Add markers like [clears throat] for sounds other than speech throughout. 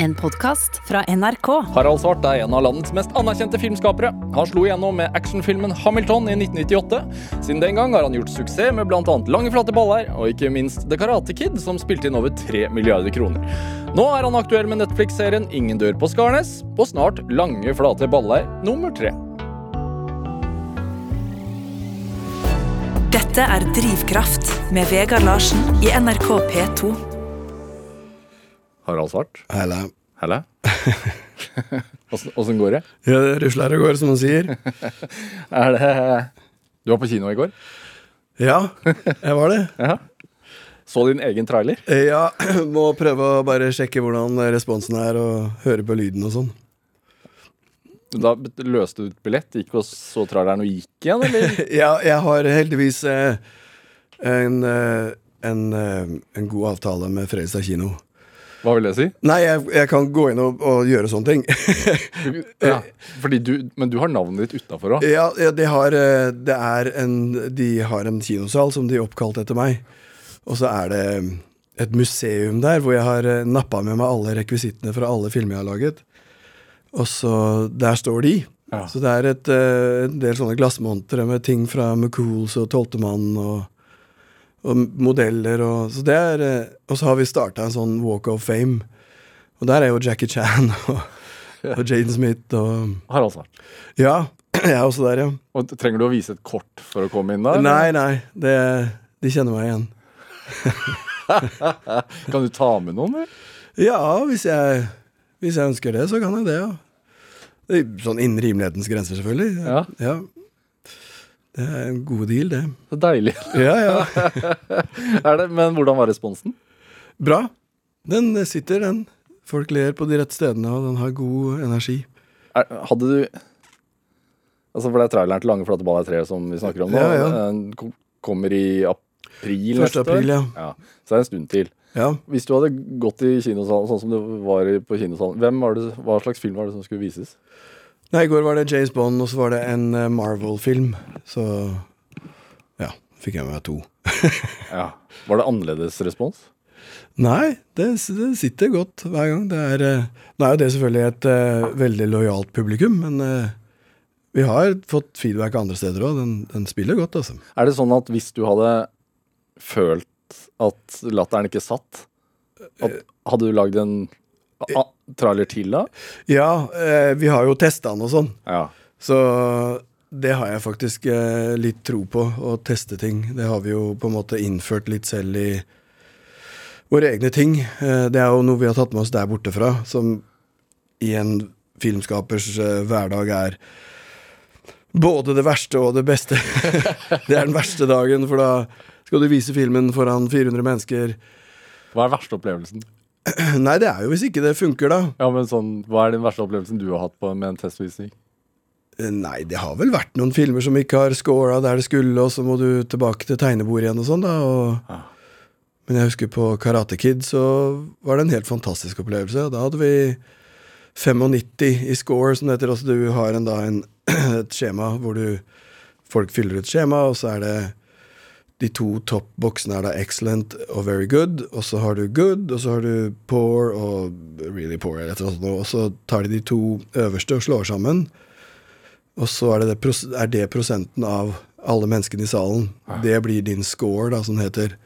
En podkast fra NRK. Harald Svart er en av landets mest anerkjente filmskapere. Han slo igjennom med actionfilmen Hamilton i 1998. Siden den gang har han gjort suksess med bl.a. Lange flate baller og ikke minst The Karate Kid, som spilte inn over 3 milliarder kroner. Nå er han aktuell med Netflix-serien Ingen dør på Skarnes, og snart Lange flate baller nummer tre. Dette er Drivkraft med Vegard Larsen i NRK P2. Harald Svart, Hele Hele [laughs] Åssen går det? Ja, det rusler og går, som man sier. [laughs] Er det Du var på kino i går? Ja, jeg var det. [laughs] Ja. Så din egen trailer? Ja, [clears throat] må prøve å bare sjekke hvordan responsen er, og høre på lyden og sånn. Da løste du ut billett, gikk og så traileren og gikk igjen, eller? Ja, jeg har heldigvis eh, en, eh, en, eh, en god avtale med Fredrikstad kino. Hva vil det si? Nei, jeg, jeg kan gå inn og, og gjøre sånne ting. [laughs] Ja, fordi du, men du har navnet ditt utafor òg? ja, ja, de har, eh, det er en, de har en kinosal som de oppkalte etter meg. Og så er det et museum der hvor jeg har eh, nappa med meg alle rekvisittene fra alle filmer jeg har laget. Og så Der står de. Ja. Så det er et, eh, en del sånne glassmontre med ting fra McCools og Tolvtemann og, og modeller og Så det er eh, Og så har vi starta en sånn Walk of Fame. Og der er jo Jackie Chan [laughs] og, og Jaden Smith og Harald Svart. Ja, [clears throat] jeg er også der, ja. Og trenger du å vise et kort for å komme inn der? Nei, nei. Det, de kjenner meg igjen. [laughs] Kan du ta med noen? eller? Ja, hvis jeg, hvis jeg ønsker det, så kan jeg det, ja. Sånn innen rimelighetens grenser, selvfølgelig. Ja. Ja. Det er en god deal, det. Så deilig. [laughs] Ja, ja. [laughs] er det, men hvordan var responsen? Bra. Den sitter, den. Folk ler på de rette stedene, og den har god energi. Er, hadde du Altså For det er traileren til Lange flate baller 3 som vi snakker om nå. Ja, ja. Den kommer i april 1. neste april, ja. ja. Så det er en stund til. Ja. Hvis du hadde gått i kinosalen sånn som du var på kinosalen, hvem var det, hva slags film var det som skulle vises? Nei, I går var det James Bond, og så var det en eh, Marvel-film. Så ja, fikk jeg med meg to. [laughs] Ja. Var det annerledes respons? Nei, det, det sitter godt hver gang. Det er, eh, nå er jo det selvfølgelig et uh, veldig lojalt publikum, men uh, vi har fått feedback andre steder òg. Den, den spiller godt, altså. Er det sånn at hvis du hadde følt at latteren ikke satt, at, hadde du lagd en a, trailer til da? Ja, eh, vi har jo testa den og sånn, Ja. så det har jeg faktisk eh, litt tro på, å teste ting. Det har vi jo på en måte innført litt selv i våre egne ting. Eh, det er jo noe vi har tatt med oss der borte fra, som i en filmskapers hverdag er både det verste og det beste. [laughs] det er den verste dagen, for da skal du vise filmen foran 400 mennesker. Hva er verste opplevelsen? [clears throat] Nei, det er jo hvis ikke det funker, da. Ja, men sånn, Hva er den verste opplevelsen du har hatt på, med en testvisning? Eh, Nei, det har vel vært noen filmer som ikke har scora der det skulle, og så må du tilbake til tegnebordet igjen og sånn, da. Og... Ja. Men jeg husker på Karate Kid så var det en helt fantastisk opplevelse. Da hadde vi 95 i score, som det heter. Altså du har en, da en, [clears throat] et skjema hvor du Folk fyller ut skjema, og så er det de to toppboksene er da excellent og very good, og så har du good, og så har du poor og really poor, og så tar de de to øverste og slår sammen. Og så er det, det, er det prosenten av alle menneskene i salen. Det blir din score, da, som det heter.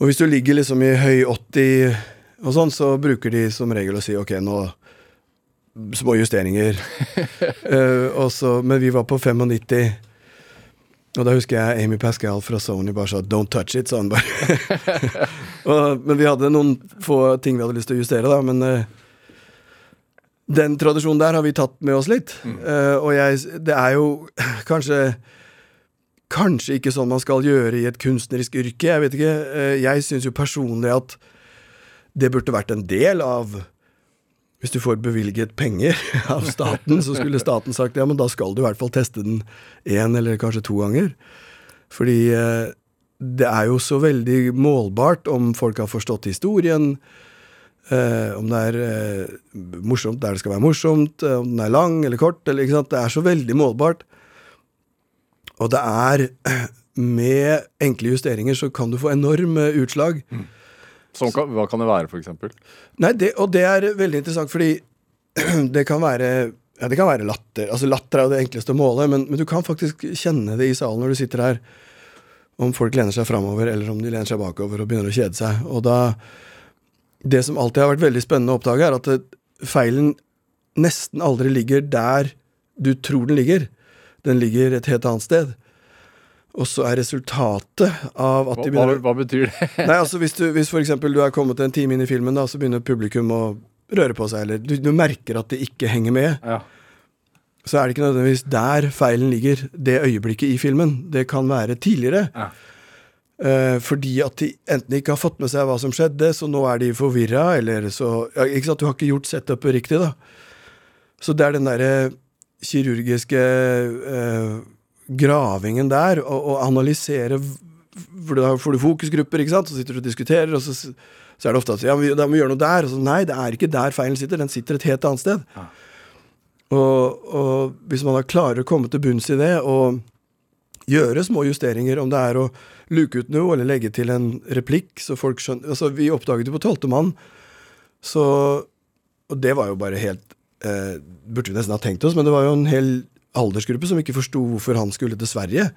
Og hvis du ligger liksom i høy 80 og sånn, så bruker de som regel å si ok, nå Små justeringer. uh, [laughs] og så, men vi var på 95. Og da husker jeg Amy Pascal fra Sony bare sa 'don't touch it', sa han bare. [laughs] og, men vi hadde noen få ting vi hadde lyst til å justere, da. Men uh, den tradisjonen der har vi tatt med oss litt. Eh, og jeg, det er jo kanskje Kanskje ikke sånn man skal gjøre i et kunstnerisk yrke. Jeg vet ikke. Uh, Jeg syns jo personlig at det burde vært en del av Hvis du får bevilget penger [laughs] av staten, så skulle staten sagt ja, men da skal du i hvert fall teste den én eller kanskje to ganger. Fordi eh, det er jo så veldig målbart om folk har forstått historien. Eh, om det er eh, morsomt der det skal være morsomt, om den er lang eller kort. Eller, ikke sant? Det er så veldig målbart. Og det er [clears throat] Med enkle justeringer så kan du få enorme utslag. Som kan, hva kan det være, eksempel? Nei, det, og det er veldig interessant, fordi [clears throat] det kan være ja, det kan være latter. Altså Latter er jo det enkleste å måle, men, men, du kan faktisk kjenne det i salen når du sitter her. Om folk lener seg framover, eller om de lener seg bakover og begynner å kjede seg. Og da Det som alltid har vært veldig spennende å oppdage, er at det, feilen nesten aldri ligger der du tror den ligger. Den ligger et helt annet sted. Og så er resultatet av at de begynner Hva, hva betyr det? [laughs] Nei, altså Hvis, du, hvis for eksempel du er kommet en time inn i filmen, da, så begynner publikum å røre på seg, eller du, du merker at de ikke henger med, ja. så er det ikke nødvendigvis der feilen ligger, det øyeblikket i filmen. Det kan være tidligere. Ja. Uh, fordi at de enten ikke har fått med seg hva som skjedde, så nå er de forvirra, eller så ja, Ikke sant, du har ikke gjort setupet riktig, da. Så det er den derre kirurgiske uh, gravingen der, og, og analysere For da får du fokusgrupper, ikke sant, så sitter du og diskuterer, og så, så er det ofte at ja, da må vi gjøre noe der. Og så, nei, det er ikke der feilen sitter, den sitter et helt annet sted. Ja. Og, og, hvis man da klarer å komme til bunns i det, og gjøre små justeringer, om det er å luke ut noe, eller legge til en replikk, så folk skjønner Altså, vi oppdaget det på tolvte mann, så Og det var jo bare helt eh, Burde vi nesten ha tenkt oss, men det var jo en hel aldersgruppe som ikke forsto hvorfor han skulle til Sverige.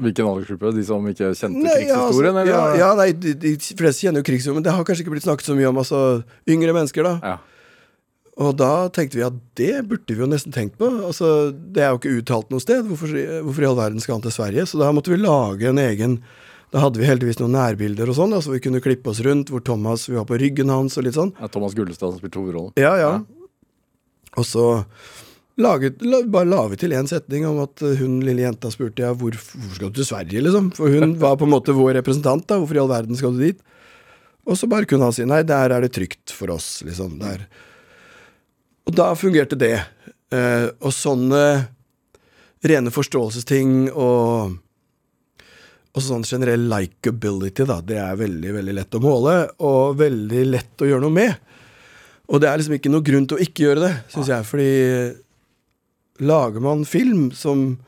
Hvilken aldersgruppe? De som ikke kjente nei, krigshistorien? Ja, altså, ja, ja, nei, de, de, fleste kjenner jo krigshistorien, men det har kanskje ikke blitt snakket så mye om altså, yngre mennesker. da. Ja. Og da tenkte vi at det burde vi jo nesten tenkt på. Altså, Det er jo ikke uttalt noe sted. Hvorfor, hvorfor i all verden skal han til Sverige? Så da måtte vi lage en egen Da hadde vi heldigvis noen nærbilder og sånn, så vi kunne klippe oss rundt hvor Thomas Vi var på ryggen hans og litt sånn. Ja, Thomas Gullestad som spilte hovedrollen. Ja, ja, ja. Og så laget, la, bare la vi til én setning om at hun lille jenta spurte ja, hvor, hvorfor skal du til Sverige, liksom? For hun [laughs] var på en måte vår representant, da. Hvorfor i all verden skal du dit? Og så bare kunne han si nei, der er det trygt for oss, liksom. Der. Og da fungerte det. Eh, og sånne rene forståelsesting og og sånn generell likeability, da, det er veldig veldig lett å måle, og veldig lett å gjøre noe med. Og det er liksom ikke noe grunn til å ikke gjøre det, syns jeg, fordi lager man film som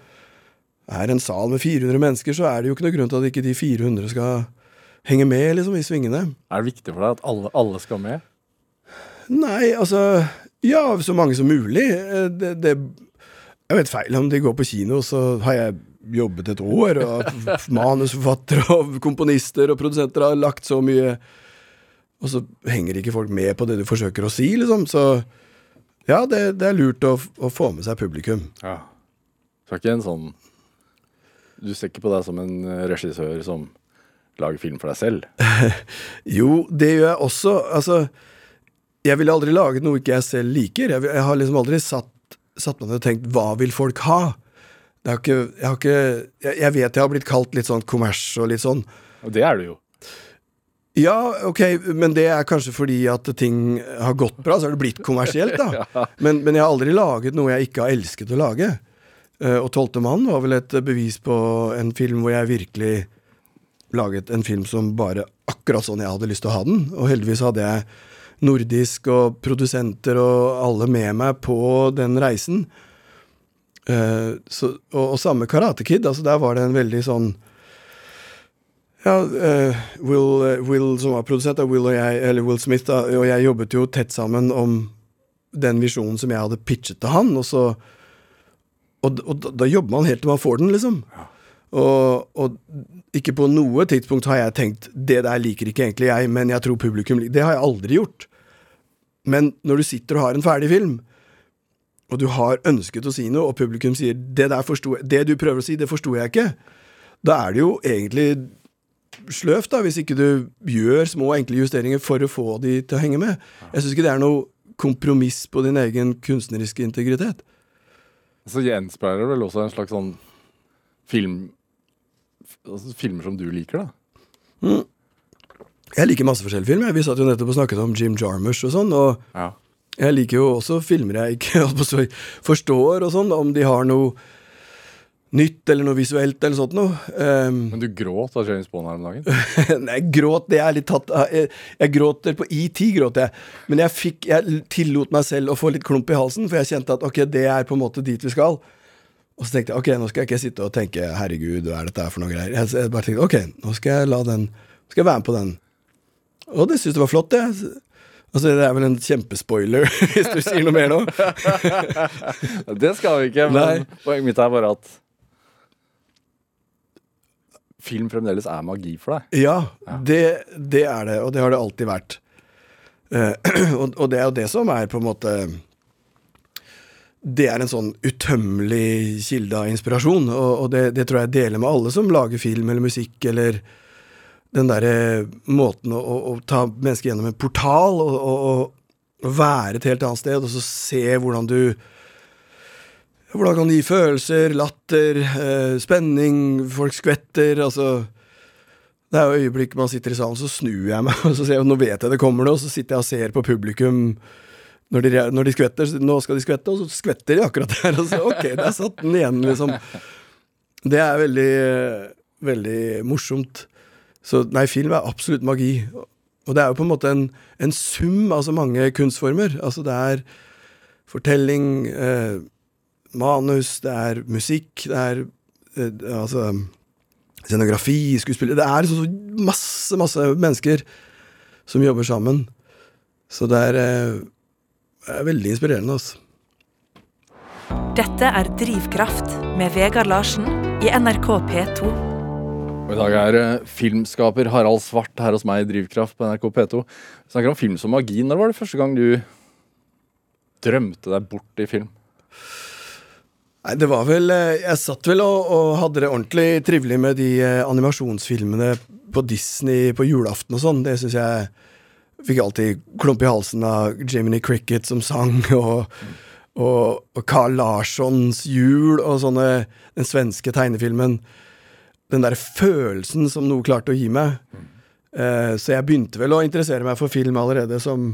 er en sal med 400 mennesker, så er det jo ikke noe grunn til at ikke de 400 skal henge med liksom, i svingene. Er det viktig for deg at alle, alle skal med? Nei, altså Ja, så mange som mulig. Eh, det, det Jeg vet feil om de går på kino, så har jeg jobbet et år, og [laughs] manusforfattere og komponister og produsenter har lagt så mye Og så henger ikke folk med på det du forsøker å si, liksom. Så ja, det, det er lurt å, å, få med seg publikum. Ja. Så er ikke en sånn Du ser ikke på deg som en regissør som lager film for deg selv? [laughs] jo, det gjør jeg også. Altså jeg ville aldri laget noe ikke jeg selv liker. Jeg, jeg har liksom aldri satt, satt meg ned og tenkt 'hva vil folk ha'? Ikke, jeg, har ikke, jeg, jeg, vet jeg har blitt kalt litt sånn kommers og litt sånn. Og det er du jo. Ja, ok, men det er kanskje fordi at ting har gått bra, så har det blitt kommersielt, da. [laughs] men, men, jeg har aldri laget noe jeg ikke har elsket å lage. Uh, og 'Tolvte mann' var vel et bevis på en film hvor jeg virkelig laget en film som bare akkurat sånn jeg hadde lyst til å ha den. Og heldigvis hadde jeg nordisk og produsenter og alle med meg på den reisen. Uh, så, og, og, samme Karate Kid. Altså der var det en veldig sånn Ja, uh, Will, uh, Will, som var produsent, Will, og jeg, eller Will Smith da, og jeg jobbet jo tett sammen om den visjonen som jeg hadde pitchet til han. Og, så, og, og da, da jobber man helt til man får den, liksom. Ja. Og, og, ikke på noe tidspunkt har jeg tenkt 'det der liker ikke egentlig jeg, men jeg tror publikum liker Det har jeg aldri gjort. Men når du sitter og har en ferdig film, og du har ønsket å si noe, og publikum sier 'det der forsto Det du prøver å si, det forsto jeg ikke', da er det jo egentlig sløvt, da, hvis ikke du gjør små, enkle justeringer for å få de til å henge med. Jeg syns ikke det er noe kompromiss på din egen kunstneriske integritet. Så gjenspeiler det vel også en slags sånn film altså filmer som du liker, da? Mm. Jeg liker masse forskjellige filmer. Vi satt jo nettopp og snakket om Jim Jarmusch og sånn. Og ja. jeg liker jo også filmer jeg ikke [laughs] forstår, og sånn, om de har noe nytt eller noe visuelt eller sånt noe. Um, Men du gråt av James Bond her om dagen? [laughs] Nei, gråt det er litt tatt Jeg, jeg gråter på ET, gråt jeg. Men jeg, fikk, jeg tillot meg selv å få litt klump i halsen, for jeg kjente at ok, det er på en måte dit vi skal. Og så tenkte jeg ok, nå skal jeg ikke sitte og tenke herregud, hva er dette her for noe greier. Jeg, jeg bare tenkte ok, nå skal jeg la den Skal jeg være med på den Og det syntes jeg var flott, det. Altså, det er vel en kjempespoiler [laughs] hvis du sier noe mer nå. [laughs] Det skal vi ikke, men Nei. poenget mitt er bare at film fremdeles er magi for deg. Ja, det, det er det, og det har det alltid vært. Eh, [clears throat] og, og det er jo det som er på en måte Det er en sånn utømmelig kilde av inspirasjon, og, og det, det tror jeg deler med alle som lager film eller musikk, eller den derre måten å, å, å ta mennesker gjennom en portal og, og være et helt annet sted, og så se hvordan du hvordan kan det gi følelser, latter, eh, spenning, folk skvetter, altså Det er jo øyeblikk man sitter i salen, så snur jeg meg, [laughs] og så ser jeg, nå vet jeg det kommer noe, og så sitter jeg og ser på publikum når de, når de skvetter, nå skal de skvette, og så skvetter de akkurat der, og så ok, der satt den igjen, liksom. Det er veldig, veldig morsomt. Så nei, film er absolutt magi. Og det er jo på en måte en, en sum av så mange kunstformer. Altså det er fortelling, eh, manus, det er musikk, det er eh, altså scenografi, skuespill Det er så masse, masse mennesker som jobber sammen. Så det er, eh, er veldig inspirerende, altså. Dette er Drivkraft med Vegard Larsen i NRK P2. Og I dag er eh, filmskaper Harald Svart her hos meg i Drivkraft på NRK P2. Vi snakker om film som magi. Når var det første gang du drømte deg bort i film? Nei, det var vel eh, Jeg satt vel og, og hadde det ordentlig trivelig med de eh, animasjonsfilmene på Disney på julaften og sånn. Det syns jeg Fikk alltid klump i halsen av Jiminy Cricket som sang, [laughs] og, og, og Carl Larssons jul og sånne Den svenske tegnefilmen. Den derre følelsen som noe klarte å gi meg. Eh, så jeg begynte vel å interessere meg for film allerede som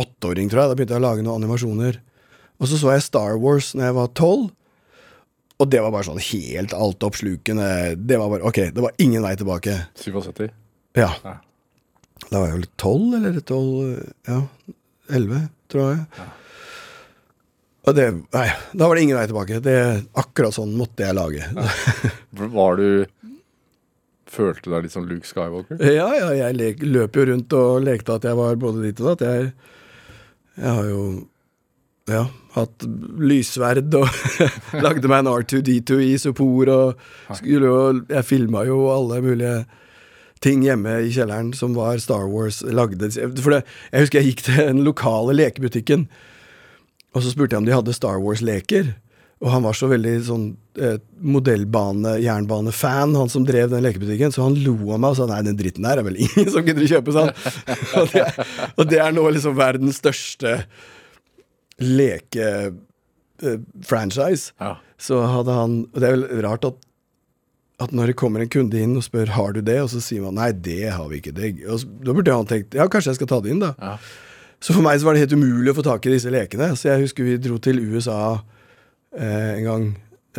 åtteåring, tror jeg. Da begynte jeg å lage noen animasjoner. Og så så jeg Star Wars når jeg var tolv. Og det var bare sånn helt altoppslukende. Det var bare Ok, det var ingen vei tilbake. 77? Ja. Ja. Da var jeg vel tolv, eller tolv Ja, elleve, tror jeg. Og det Nei, da var det ingen vei tilbake. Det, akkurat sånn måtte jeg lage. Var du Følte du deg litt som Luke Skywalker? Ja, ja, jeg løp jo rundt og lekte at jeg var både ditt og datt. Jeg, jeg har jo ja, hatt lyssverd og [laughs] lagde meg en R2D2 i isopor og skulle jo Jeg filma jo alle mulige ting hjemme i kjelleren som var Star Wars lagde. For det, jeg husker jeg gikk til den lokale lekebutikken, og så spurte jeg om de hadde Star Wars-leker. Og han var så veldig sånn eh, modellbane, jernbane-fan, han som drev den lekebutikken, så han lo av meg og sa nei, den dritten der er vel ingen som gidder å kjøpe, sa han. [laughs] og, det, og det er nå liksom verdens største leke-franchise. Ja. Så hadde han Og det er vel rart at at når det kommer en kunde inn og spør har du det, og så sier man nei, det har vi ikke. Det. Og så, da burde han tenkt ja, kanskje jeg skal ta det inn, da. Ja. Så for meg så var det helt umulig å få tak i disse lekene. Så jeg husker vi dro til USA eh, en gang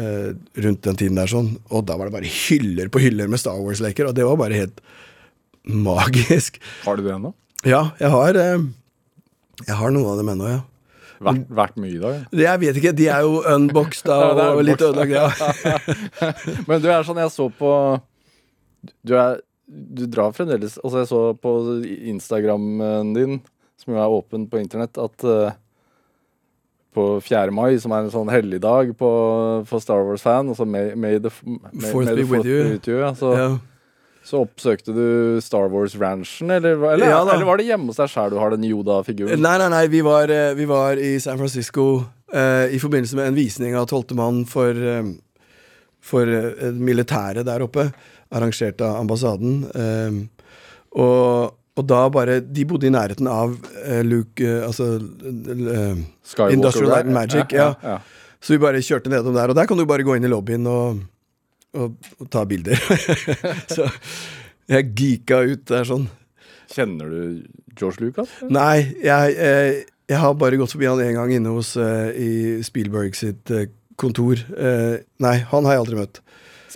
eh, rundt den tiden der sånn, og da var det bare hyller på hyller med Star Wars-leker, og det var bare helt magisk. Har du det ennå? Ja, jeg har eh, Jeg har noen av dem ennå, ja. Vært, vært mye i dag? Det Jeg vet ikke, de er jo unboxed da, [laughs] Ja, og litt ødelagt. Ja. [laughs] Men du er sånn, jeg så på Du er Du drar fremdeles Altså, jeg så på Instagrammen din, som jo er åpen på internett, at eh, på 4. mai, som er en sånn helligdag på, for Star Wars-fan, altså May, may the, may, may the be with you. you ja, så, Ja. Så oppsøkte du Star Wars-ranchen, eller, eller, Ja eller var det hjemme hos deg sjæl du har den Yoda-figuren? Nei, nei, nei, vi var, eh, vi var i San Francisco eh, i forbindelse med en visning av Tolvte mann for, eh, for eh, militæret der oppe, arrangert av ambassaden. Og, og da bare De bodde i nærheten av Luke Altså Industrial Light and Magic, ja. ja. Så vi bare kjørte nedom der, og der kan du bare gå inn i lobbyen og, og, og ta bilder. [laughs] så jeg geeka ut der sånn. Kjenner du George Lucas? Nei, jeg, eh, jeg har bare gått forbi han en gang inne hos eh, i Spielberg sitt eh, kontor. Eh, nei, han har jeg aldri møtt.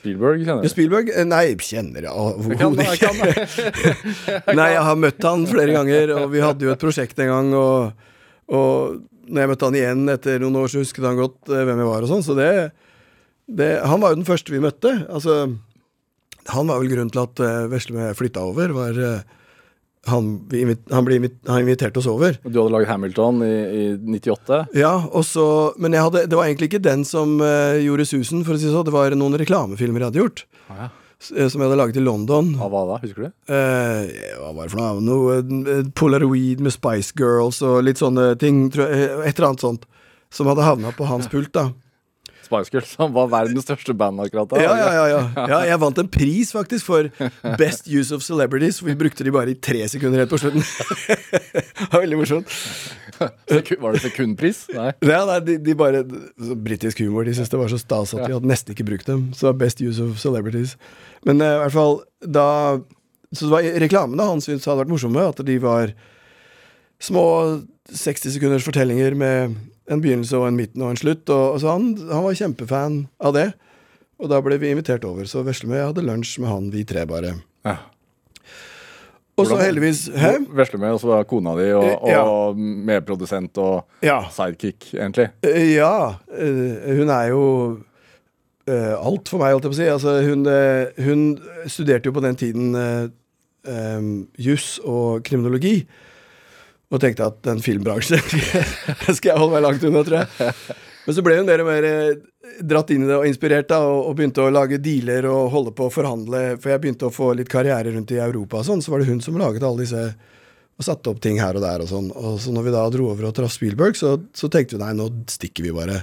Spielberg kjenner Ja, du? Spielberg? Eh, nei, kjenner jeg Jeg overhodet jeg ikke. [laughs] Nei, jeg har møtt han flere ganger, og vi hadde jo et prosjekt en gang, og, og når jeg møtte han igjen etter noen år, så husket han godt hvem jeg var og sånn, så det, det Han var jo den første vi møtte. Altså, han var vel grunnen til at uh, Veslemø flytta over, var, Uh, han, han, ble han inviterte oss over. Du hadde laget Hamilton i, i 98. Ja, og så, Men jeg hadde, det var egentlig ikke den som uh, gjorde susen, for å si det sånn. Det var noen reklamefilmer jeg hadde gjort. Ah, ja. eh, Som jeg hadde laget i London. Av hva da, husker du? Eh, hva var det for noe? noe eh, Polaroid med Spice Girls og litt sånne ting. Jeg, eh, et eller annet sånt. Som hadde havna på hans [laughs] pult, da. Spice Girls, som var verdens største band akkurat da. Ja, ja, ja, ja. ja Jeg vant en pris, faktisk, for Best Use of Celebrities. Vi brukte de bare i tre sekunder helt på slutten. [laughs] det var veldig morsomt. Var det sekundpris? Nei. Ja, nei, de, de bare Britisk humor. De syntes det var så stas at vi hadde nesten ikke brukt dem. Så Best Use of Celebrities. Men uh, i hvert fall da Så det var reklamene han syntes hadde vært morsomme. At de var små 60 sekunders fortellinger med en begynnelse og en midten og en slutt. Og, så han, han var kjempefan av det. Og da ble vi invitert over. Så Veslemøy hadde lunsj med han, vi tre bare. Ja. Og så heldigvis Hæ? Veslemøy, og så var kona di og, Ja. medprodusent og Ja. sidekick, egentlig. Eh, Ja, eh, hun er jo alt for meg, holdt jeg på å si. Altså, hun, eh, hun studerte jo på den tiden um, juss og kriminologi. Og tenkte at den filmbransjen [laughs] skal jeg holde meg langt unna, tror jeg. Men så ble hun mer og mer eh, dratt inn i det og inspirert, da, og, og begynte å lage dealer og holde på å forhandle. For jeg begynte å få litt karriere rundt i Europa og sånn, så var det hun som laget alle disse og satte opp ting her og der og sånn. Og så når vi da dro over og traff Spielberg, så, så tenkte vi nei, nå stikker vi bare.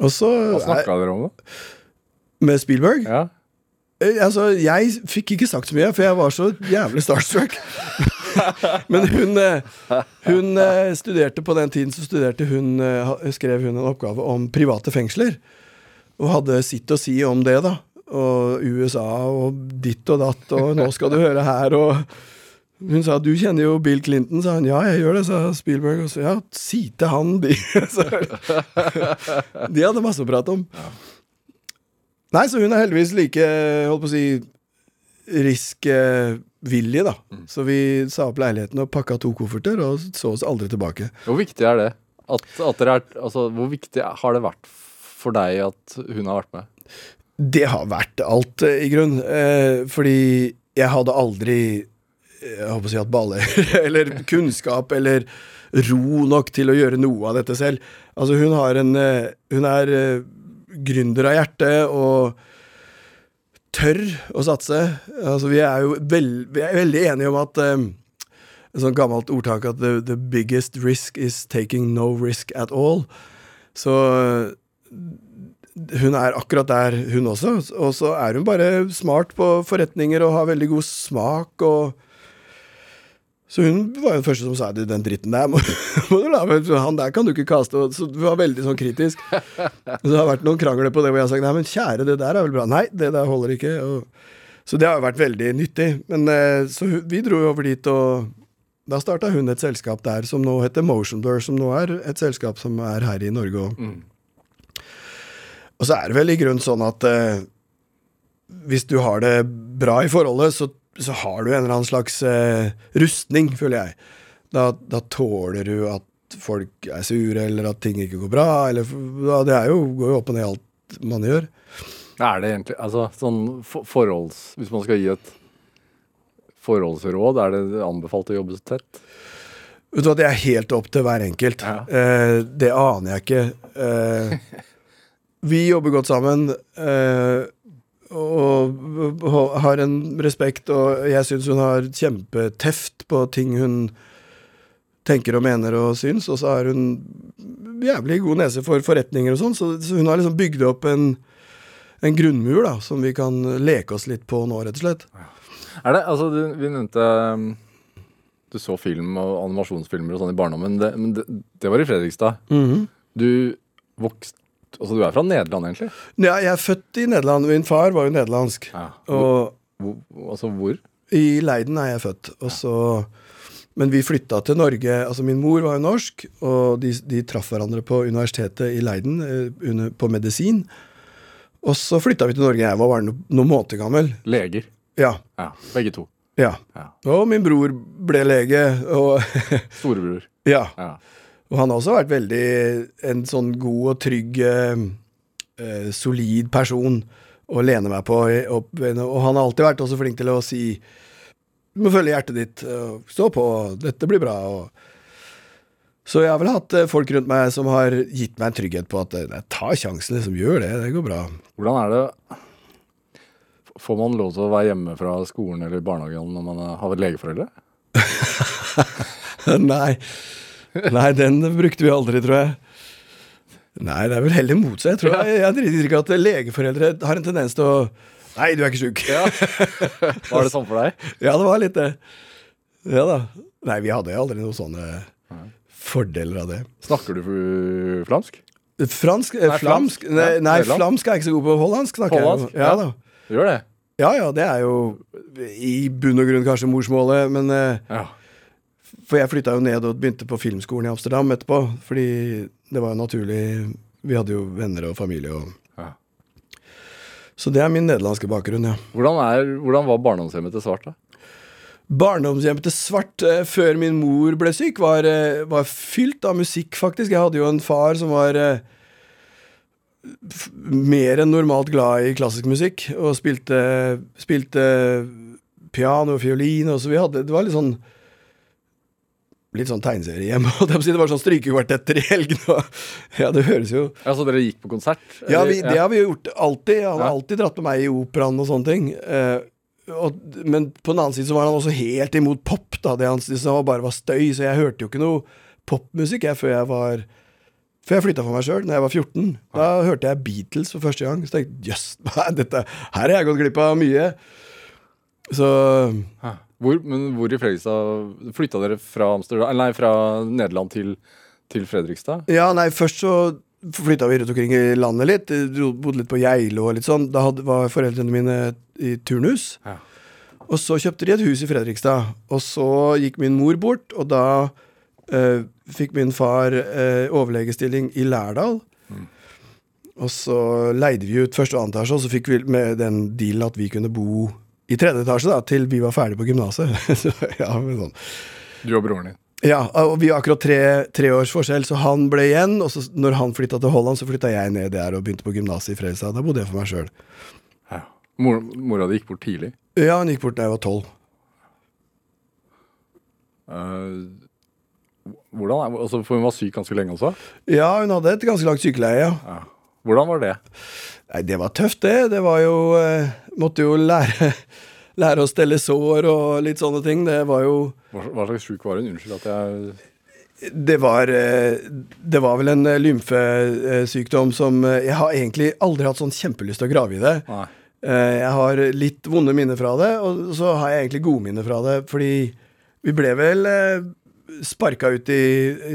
Og så Hva snakka dere om, da? Med Spielberg? Ja. Eh, Altså, jeg fikk ikke sagt så mye, for jeg var så jævlig starstruck. [laughs] Men hun, eh, hun eh, studerte på den tiden så studerte hun, eh, skrev hun en oppgave om private fengsler. Og hadde sitt å si om det, da. Og USA og ditt og datt, og nå skal du høre her, og hun sa 'du kjenner jo Bill Clinton', sa han. 'Ja, jeg gjør det', sa Spielberg. Og så 'ja, si til han', [laughs] de. De hadde masse å prate om. Nei, så hun er heldigvis like, holdt på å si, riskvillig, da. Så vi sa opp leiligheten og pakka to kofferter og så oss aldri tilbake. Hvor viktig er det? At, at er, altså, hvor viktig har det vært for deg at hun har vært med? Det har vært alt, eh, i grunn. Eh, fordi jeg hadde aldri eh, jeg håper å si at baller, [laughs] eller kunnskap, eller ro nok til å gjøre noe av dette selv. Altså, hun har en eh, Hun er gründer av hjerte og tør å satse. Altså, vi er jo veld, vi er veldig enige om at um, Et sånt gammelt ordtak at the, the biggest risk is taking no risk at all. Så hun er akkurat der, hun også. Og så er hun bare smart på forretninger og har veldig god smak og Så hun var jo den første som sa det, den dritten der må, [laughs] må du la meg Han der kan du ikke kaste. Så hun var veldig sånn kritisk. [laughs] Så det har vært noen krangler på det hvor jeg har sagt nei, men kjære, det der er vel bra. Nei, det der holder ikke. Og, så det har jo vært veldig nyttig. Men eh, så vi dro jo over dit, og da starta hun et selskap der som nå heter Motionblur, som nå er et selskap som er her i Norge òg. Og så er det vel i grunnen sånn at eh, hvis du har det bra i forholdet, så, så har du en eller annen slags eh, rustning, føler jeg. Da, da tåler du at folk er sure, eller at ting ikke går bra. Eller, ja, det jo, går jo opp og ned alt man gjør. Er det egentlig altså, sånn for, forholds... Hvis man skal gi et forholdsråd, er det anbefalt å jobbe så tett? Vet du hva, Det er helt opp til hver enkelt. Ja. Eh, det aner jeg ikke. Eh, [laughs] vi jobber godt sammen. Eh, og har en respekt, og jeg syns hun har kjempeteft på ting hun tenker og mener og syns, og så har hun jævlig god nese for forretninger og sånn, så, hun har liksom bygd opp en, en grunnmur da, som vi kan leke oss litt på nå, rett og slett. Er det, altså, du, Vi nevnte um, Du så film og animasjonsfilmer og sånn i barndommen, det, men det, det var i Fredrikstad. Du vokste Altså, du er fra Nederland, egentlig? Ja, jeg er født i Nederland. Min far var jo nederlandsk. Ja. Og Hvor, altså, hvor? I Leiden er jeg født. Og så, men vi flytta til Norge Altså, min mor var jo norsk, og de, de traff hverandre på universitetet i Leiden eh, under, på medisin. Og så flytta vi til Norge. Jeg var bare no, noen måneder gammel. Leger. Ja. Ja, Begge to. ja. Ja. Og min bror ble lege, og Storebror. [laughs] ja. Ja. Og han har også vært veldig en sånn god og trygg, eh, eh, solid person å lene meg på. Og han har alltid vært også flink til å si du må følge hjertet ditt. Stå på, dette blir bra. Og så jeg har vel hatt eh, folk rundt meg som har gitt meg en trygghet på at nei, ta sjansen, liksom. Gjør det. Det går bra. Hvordan er det Får man lov til å være hjemme fra skolen eller barnehagen når man har legeforeldre? [laughs] nei. [laughs] Nei, den brukte vi aldri, tror jeg. Nei, det er vel heller motsatt. Jeg tror jeg, jeg har inntrykk at legeforeldre har en tendens til å Nei, du er ikke sjuk. Ja. [laughs] Var det sånn for deg? Ja, det var litt det. Ja da. Nei, vi hadde aldri noen sånne fordeler av det. Snakker du flamsk? Fransk? eh, Nei, flamsk? Nei, nei, flamsk er jeg ikke så god på. Hollandsk snakker Hollandsk, jeg. Ja, ja. da. Du gjør det? ja ja, det er jo i bunn og grunn kanskje morsmålet, men eh, Ja. For jeg flytta jo ned og begynte på filmskolen i Amsterdam etterpå, fordi det var jo naturlig Vi hadde jo venner og familie og Ja. Så det er min nederlandske bakgrunn, ja. Hvordan, er, hvordan var barndomshjemmet til Svart, da? Barndomshjemmet til Svart eh, før min mor ble syk, var, eh, var fylt av musikk, faktisk. Jeg hadde jo en far som var eh, f mer enn normalt glad i klassisk musikk, og spilte, spilte piano og fiolin, og så vi hadde Det var litt sånn Litt sånn tegneserie hjemme. [laughs] Og. Det var sånn strykekvartetter i helgene. [laughs] Ja, det høres jo Ja, Så dere gikk på konsert? Ja, vi, det har vi jo gjort alltid. Han har alltid dratt med meg i operaen og sånne ting. Uh, og, men på den annen side så var han også helt imot pop. da Det han syntes var bare var støy, så jeg hørte jo ikke noe popmusikk jeg før jeg var Før jeg flytta for meg sjøl, da jeg var 14. Da hørte jeg Beatles for første gang. Så tenkte jeg jøss, [laughs] yes, her har jeg gått glipp av mye. Så. Hvor, men hvor i Fredrikstad Flytta dere fra, nei, fra Nederland til, til Fredrikstad? Ja, nei, først så flytta vi rundt omkring i landet litt. Dro- Bodde litt på Geilo og litt sånn. Da hadde, var foreldrene mine i turnhus. Ja. Og så kjøpte de et hus i Fredrikstad. Og så gikk min mor bort, og da eh, fikk min far eh, overlegestilling i Lærdal. Og så leide vi ut første og andre etasje, og så fikk vi med den dealen at vi kunne bo i tredje etasje da, til vi var ferdig på gymnaset. [laughs] Ja, sånn. Du og broren din. Ja, og vi har akkurat tre, tre års forskjell, så han ble igjen. Og så når han flytta til Holland, så flytta jeg ned der og begynte på gymnaset i Fredrikstad. Da bodde jeg for meg sjøl. Ja. Mor, mora di gikk bort tidlig. Ja, hun gikk bort da jeg var tolv. Eh, hvordan altså, For hun var syk ganske lenge også? Ja, hun hadde et ganske langt sykeleie, ja. Ja. Hvordan var det? Nei, det var tøft, det. Det var jo eh, Måtte jo lære, [laughs] lære å stelle sår og litt sånne ting. Det var jo Hva, slags sjuk var hun? Unnskyld at jeg Det var, eh, det var vel en eh, lymfesykdom som Jeg har egentlig aldri hatt sånn kjempelyst til å grave i det. Nei. Jeg har litt vonde minner fra det, og så har jeg egentlig gode minner fra det. Fordi vi ble vel sparka ut i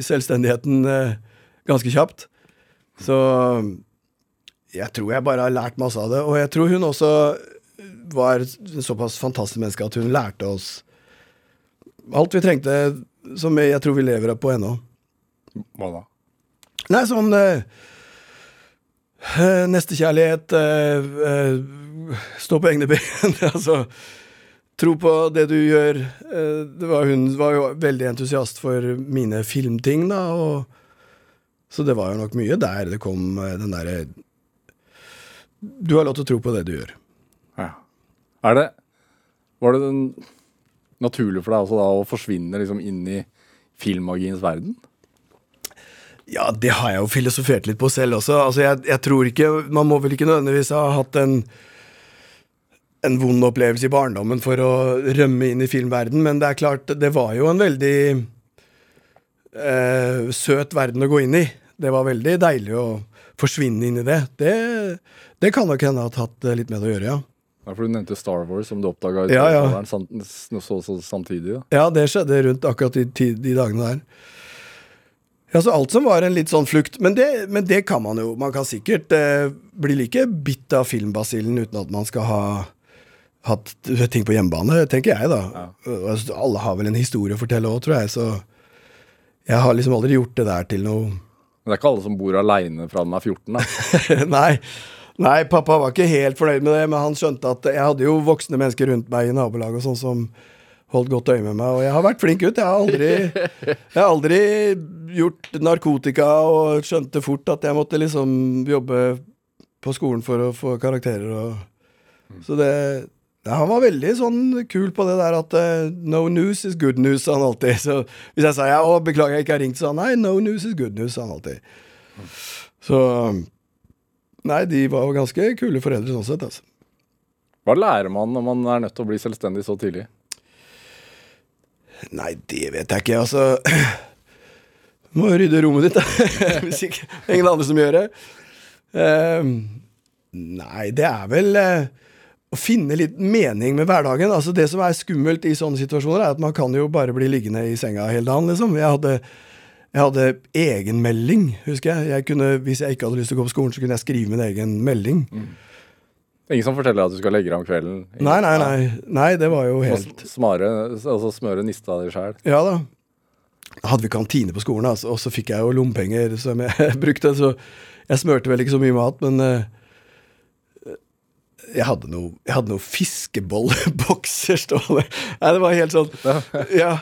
selvstendigheten ganske kjapt. Så jeg tror jeg bare har lært masse av det. Og jeg tror hun også var såpass fantastisk menneske at hun lærte oss alt vi trengte, som jeg tror vi lever på ennå. Hva da? Nei, sånn eh, eh, Nestekjærlighet, eh, eh, stå på egne ben. [laughs] altså, tro på det du gjør. Eh, det var, hun var jo veldig entusiast for mine filmting, da. Og, så det var jo nok mye der det kom den derre Du har lov til å tro på det du gjør. Ja. Er det Var det naturlig for deg altså da å forsvinne liksom inn i filmmagiens verden? Ja, det har jeg jo filosofert litt på selv også. Altså, jeg, jeg tror ikke Man må vel ikke nødvendigvis ha hatt en en vond opplevelse i barndommen for å rømme inn i filmverden, men det er klart, det var jo en veldig eh, søt verden å gå inn i. Det var veldig deilig å forsvinne inn i det. Det, det kan nok hende ha hatt eh, litt med det å gjøre, ja. Ja, for Du nevnte Star Wars, som du oppdaga Ja, ja. så, så, samtidig. Ja. Ja, det skjedde rundt akkurat de, de dagene der. Ja, så alt som var en litt sånn flukt. Men det, men det kan man jo. Man kan sikkert eh, bli like bitt av filmbasillen uten at man skal ha hatt ting på hjemmebane, tenker jeg, da. Ja. Alle har vel en historie å fortelle òg, tror jeg, så jeg har liksom aldri gjort det der til noe Men det er ikke alle som bor aleine fra de er 14. da. [laughs] Nei. Nei, pappa var ikke helt fornøyd med det, men han skjønte at jeg hadde jo voksne mennesker rundt meg i nabolaget og sånn som holdt godt øye med meg, og jeg har vært flink gutt. Jeg har aldri, jeg har aldri gjort narkotika og skjønte fort at jeg måtte liksom jobbe på skolen for å få karakterer og Så det Ja, han var veldig sånn kul på det der at uh, no news is good news, sa han alltid. Så hvis jeg sa ja, å, beklager jeg ikke har ringt, sa han nei, no news is good news, sa han alltid. Så Nei, de var jo ganske kule foreldre sånn sett, altså. Hva lærer man når man er nødt til å bli selvstendig så tidlig? Nei, det vet jeg ikke, altså. Du må rydde rommet ditt, da. [laughs] Hvis ikke ingen andre som gjør det. Uh, nei, det er vel eh, å finne litt mening med hverdagen. Altså Det som er skummelt i sånne situasjoner, er at man kan jo bare bli liggende i senga hele dagen, liksom. Jeg hadde, jeg hadde egenmelding, husker jeg. jeg kunne, hvis jeg ikke hadde lyst til å gå på skolen, så kunne jeg skrive min egen melding. Ingen som forteller at du skal legge deg om kvelden? Ingen- Nei, nei, nei. Nei, det var jo helt Smare, altså smøre nista di sjæl. Ja da. Da hadde vi kantine på skolen, altså, og så fikk jeg jo lommepenger som jeg [laughs] brukte. Så jeg smørte vel ikke så mye mat, men eh, jeg hadde noe, jeg hadde noe fiskebollebokser [laughs] stående. Nei, det var helt sånn Ja.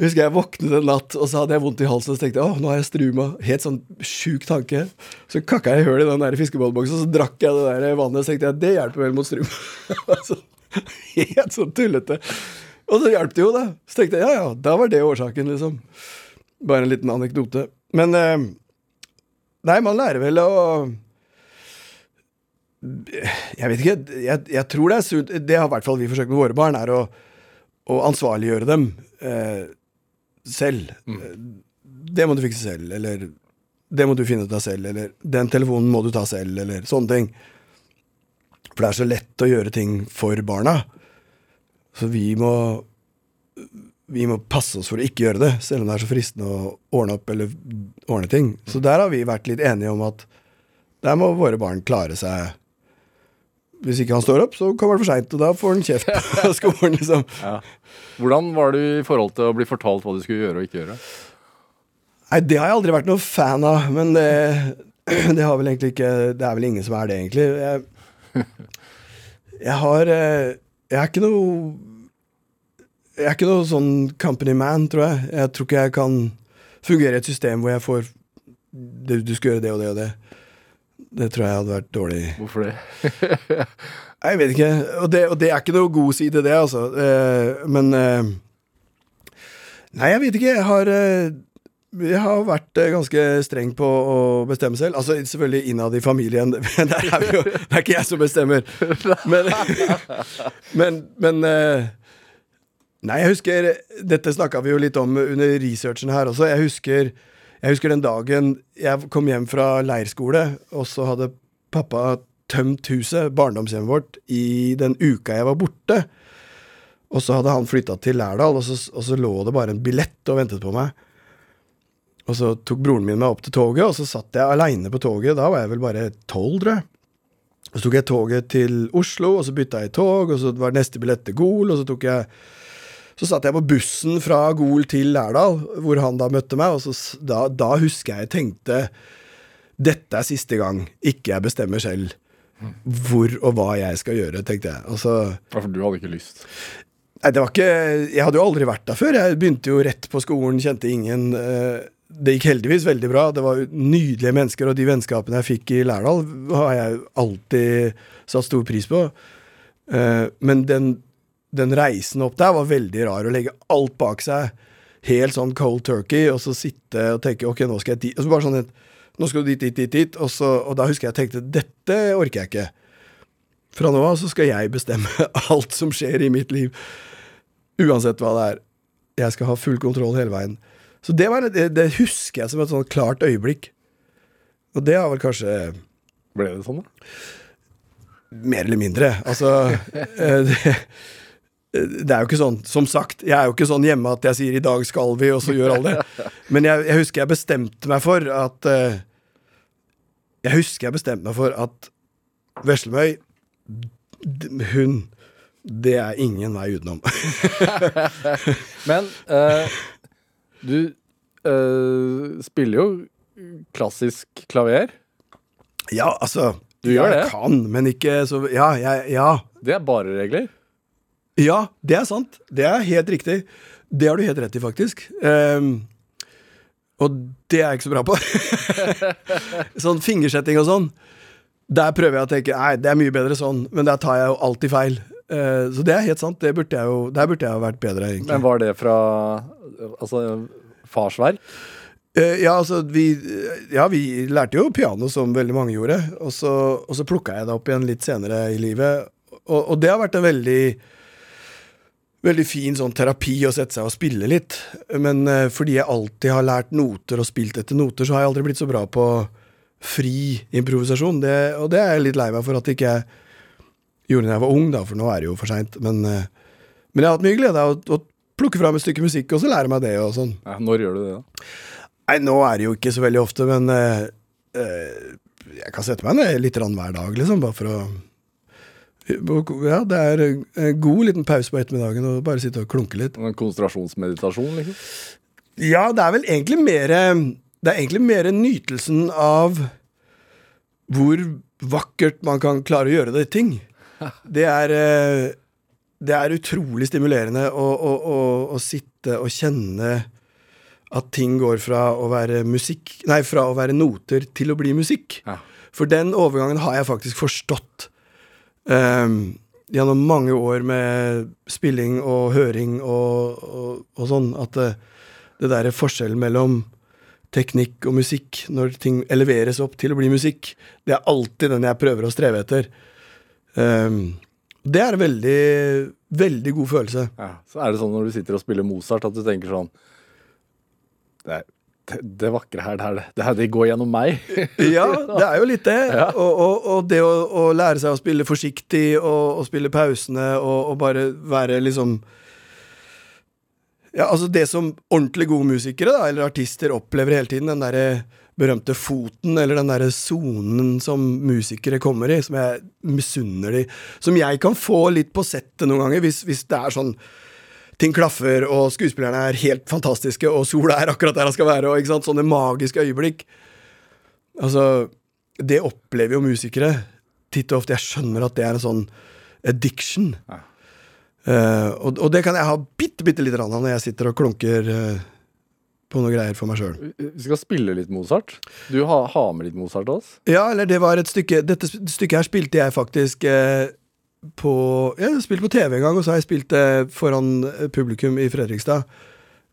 Husker jeg våknet en natt, og så hadde jeg vondt i halsen. Og så tenkte jeg, å, nå har jeg struma. Helt sånn sjuk tanke. Så kakka jeg hull i den der fiskebollboksen, og så drakk jeg det der vannet. Og så tenkte jeg, det hjelper vel mot struma. [laughs] Altså, helt sånn tullete. Og så hjalp det jo, da. Så tenkte jeg, ja ja, da var det årsaken, liksom. Bare en liten anekdote. Men eh, Nei, man lærer vel å Jeg vet ikke. Jeg, jeg tror det er sunt Det har i hvert fall vi forsøkt med våre barn, er å, å ansvarliggjøre dem eh, selv. Mm. Det må du fikse selv, eller det må du finne ut av selv, eller den telefonen må du ta selv, eller sånne ting. For det er så lett å gjøre ting for barna. Så vi må vi må passe oss for å ikke gjøre det, selv om det er så fristende å ordne opp eller ordne ting. Så der har vi vært litt enige om at der må våre barn klare seg. Hvis ikke han står opp, så kommer han for seint, og da får han kjeft [laughs] på skolen, liksom. Ja. Hvordan var du i forhold til å bli fortalt hva du skulle gjøre og ikke gjøre? Nei, det har jeg aldri vært noe fan av, men det, [clears throat] det har vel egentlig ikke Det er vel ingen som er det, egentlig. Jeg, [laughs] jeg har eh, Jeg er ikke noe Jeg er ikke noe sånn company man, tror jeg. Jeg tror ikke jeg kan fungere i et system hvor jeg får du, du skal gjøre det og det og det. Det tror jeg hadde vært dårlig. Hvorfor det? [laughs] Jeg vet ikke. Og det, og det er ikke noe god side, det, altså. Eh, men eh, Nei, jeg vet ikke. Jeg har eh, jeg har vært eh, ganske streng på å bestemme selv. Altså Selvfølgelig innad i familien. [laughs] Men der er vi jo, det er ikke jeg som bestemmer. Men, [laughs] men, men eh, Nei, jeg husker Dette snakka vi jo litt om under researchen her også. Jeg husker, jeg husker den dagen jeg kom hjem fra leirskole, og så hadde pappa tømt huset, barndomshjemmet vårt, i den uka jeg var borte. Og så hadde han flytta til Lærdal, og så, og så lå det bare en billett og ventet på meg. Og så tok broren min meg opp til toget, og så satt jeg aleine på toget. Da var jeg vel bare tolv, tror jeg. Og så tok jeg toget til Oslo, og så bytta jeg tog, og så var neste billett til Gol, og så tok jeg Så satt jeg på bussen fra Gol til Lærdal, hvor han da møtte meg, og så, da, da husker jeg tenkte Dette er siste gang ikke jeg bestemmer selv hvor og hva jeg skal gjøre, tenkte jeg. Altså Ja, For du hadde ikke lyst? Nei, det var ikke Jeg hadde jo aldri vært der før. Jeg begynte jo rett på skolen, kjente ingen. eh, Det gikk heldigvis veldig bra. Det var nydelige mennesker, og de vennskapene jeg fikk i Lærdal, har jeg alltid satt stor pris på. Eh, Men den, den reisen opp der var veldig rar. Å legge alt bak seg, helt sånn cold turkey, og så sitte og tenke ok, nå skal jeg dit. Og så bare sånn Nå skal du dit, dit, dit, dit. Og, så, og da husker jeg jeg tenkte dette orker jeg ikke. Fra nå av så skal jeg bestemme [laughs] alt som skjer i mitt liv. Uansett hva det er. Jeg skal ha full kontroll hele veien. Så det, var, det, det husker jeg som et sånn klart øyeblikk. Og det har vel kanskje Ble det sånn, da? mer eller mindre. Altså [laughs] eh, det, det er jo ikke sånn, som sagt, jeg er jo ikke sånn hjemme at jeg sier 'i dag skal vi', og så gjør alle det. Men jeg, jeg husker jeg bestemte meg for at uh, Jeg husker jeg bestemte meg for at Veslemøy, hun Det er ingen vei utenom. [laughs] Men uh, du uh, spiller jo klassisk klaver. ja, altså Du gjør jeg det? kan, men ikke så Ja, jeg, ja. Det er bare regler. Ja, det er sant. Det er helt riktig. Det har du helt rett i, faktisk. Um, og det er jeg ikke så bra på. [laughs] sånn fingersetting og sånn. Der prøver jeg å tenke nei, det er mye bedre sånn, men der tar jeg jo alltid feil. Uh, så det er helt sant. Det burde jeg jo, der burde jeg jo vært bedre, egentlig. Men var det fra altså, farsverk? Uh, ja, altså, vi, ja, vi lærte jo piano som veldig mange gjorde, og så, og så plukka jeg det opp igjen litt senere i livet. Og, og det har vært en veldig Veldig fin sånn terapi å sette seg og spille litt. Men uh, fordi jeg alltid har lært noter og spilt etter noter, så har jeg aldri blitt så bra på fri improvisasjon. Det, og det er jeg litt lei meg for at ikke jeg gjorde da jeg var ung, da, for nå er det jo for seint. Men, uh, men jeg har hatt mye glede av å, å plukke fram et stykke musikk, og så lære meg det og sånn. Ja, når gjør du det, da? Nei, nå er det jo ikke så veldig ofte, men uh, jeg kan sette meg ned litt hver dag, liksom, bare for å Ja, det er en god liten pause på ettermiddagen og bare sitte og klunke litt. En konsentrasjonsmeditasjon, liksom? Ja, det er vel egentlig mer Det er egentlig mer nytelsen av hvor vakkert man kan klare å gjøre det ting. [laughs] Det er eh, Det er utrolig stimulerende å, å, å, å sitte og kjenne at ting går fra å være musikk Nei, fra å være noter til å bli musikk. Ja. For den overgangen har jeg faktisk forstått. Um, gjennom mange år med spilling og høring og, og, og sånn, at det, det der er forskjellen mellom teknikk og musikk, når ting eleveres opp til å bli musikk, det er alltid den jeg prøver å streve etter. Um, det er en veldig, veldig god følelse. Ja. Så er det sånn når du sitter og spiller Mozart, at du tenker sånn Det, er, det, vakre her, det, her, det her, det går gjennom meg. [laughs] Ja, det er jo litt det. Ja. Og, og, og det å, å lære seg å spille forsiktig og, og spille pausene og, og bare være liksom Ja, altså det som ordentlig gode musikere, da, eller artister, opplever hele tiden, den derre berømte foten, eller den derre sonen som musikere kommer i, som jeg misunner de. Som jeg kan få litt på settet noen ganger, hvis, hvis det er sånn ting klaffer, og skuespillerne er helt fantastiske, og sola er akkurat der han skal være, og ikke sant, sånne magiske øyeblikk. Altså, det opplever jo musikere titt og ofte. Jeg skjønner at det er en sånn addiction. Ja. Uh, og, og det kan jeg ha bitte, bitte lite grann av når jeg sitter og klunker uh, på noe greier for meg sjøl. Vi skal spille litt Mozart. Du har, har med litt Mozart til oss? Ja, eller det var et stykke Dette stykket her spilte jeg faktisk eh, på Jeg spilt på TV en gang, og så har jeg spilt det foran publikum i Fredrikstad.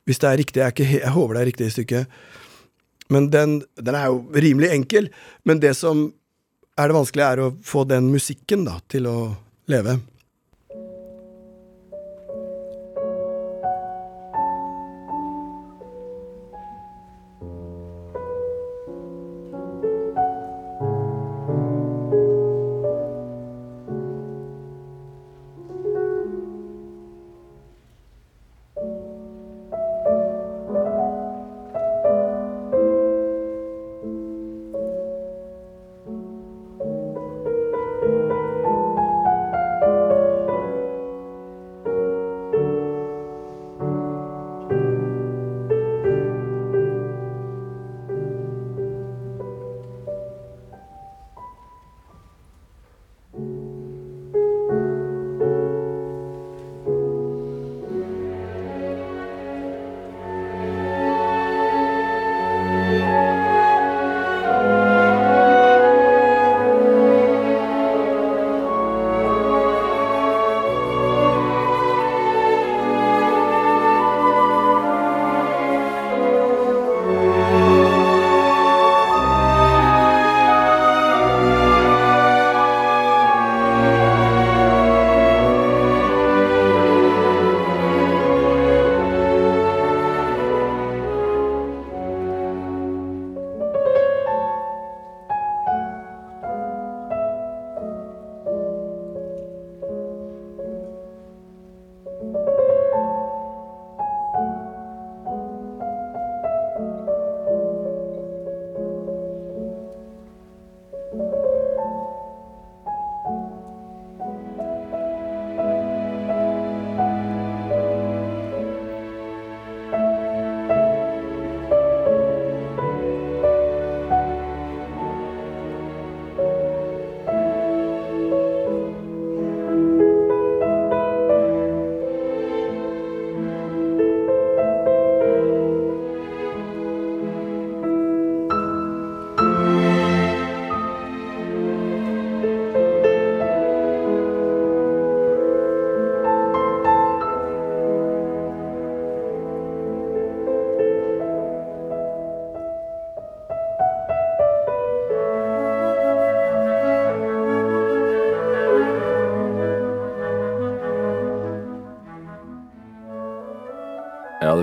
Hvis det er riktig. Jeg, er ikke, jeg håper det er riktig stykke. Men den, den er jo rimelig enkel. Men det som er det vanskelige, er å få den musikken da, til å leve.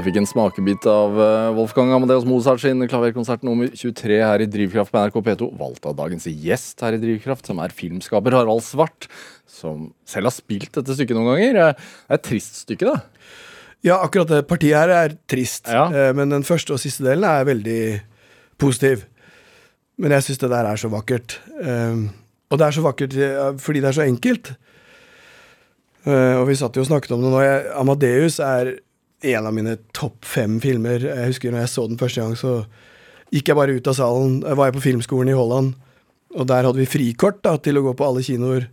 Fikk en smakebit av eh, Wolfgang Amadeus Mozart sin klaverkonsert nummer 23 her i Drivkraft på NRK P2. Valgt av dagens gjest her i Drivkraft, som er filmskaper Harald Svart. Som selv har spilt dette stykket noen ganger. Eh, Det er et trist stykke, da. Ja, akkurat det partiet her er trist, Ja. eh, men den første og siste delen er veldig positiv. Men jeg syns det der er så vakkert. Eh, og det er så vakkert fordi det er så enkelt. Og vi satt jo og snakket om det nå. Amadeus er en av mine topp fem filmer. Jeg husker når jeg så den første gang, så gikk jeg bare ut av salen. Jeg var på filmskolen i Holland, og der hadde vi frikort da, til å gå på alle kinoer.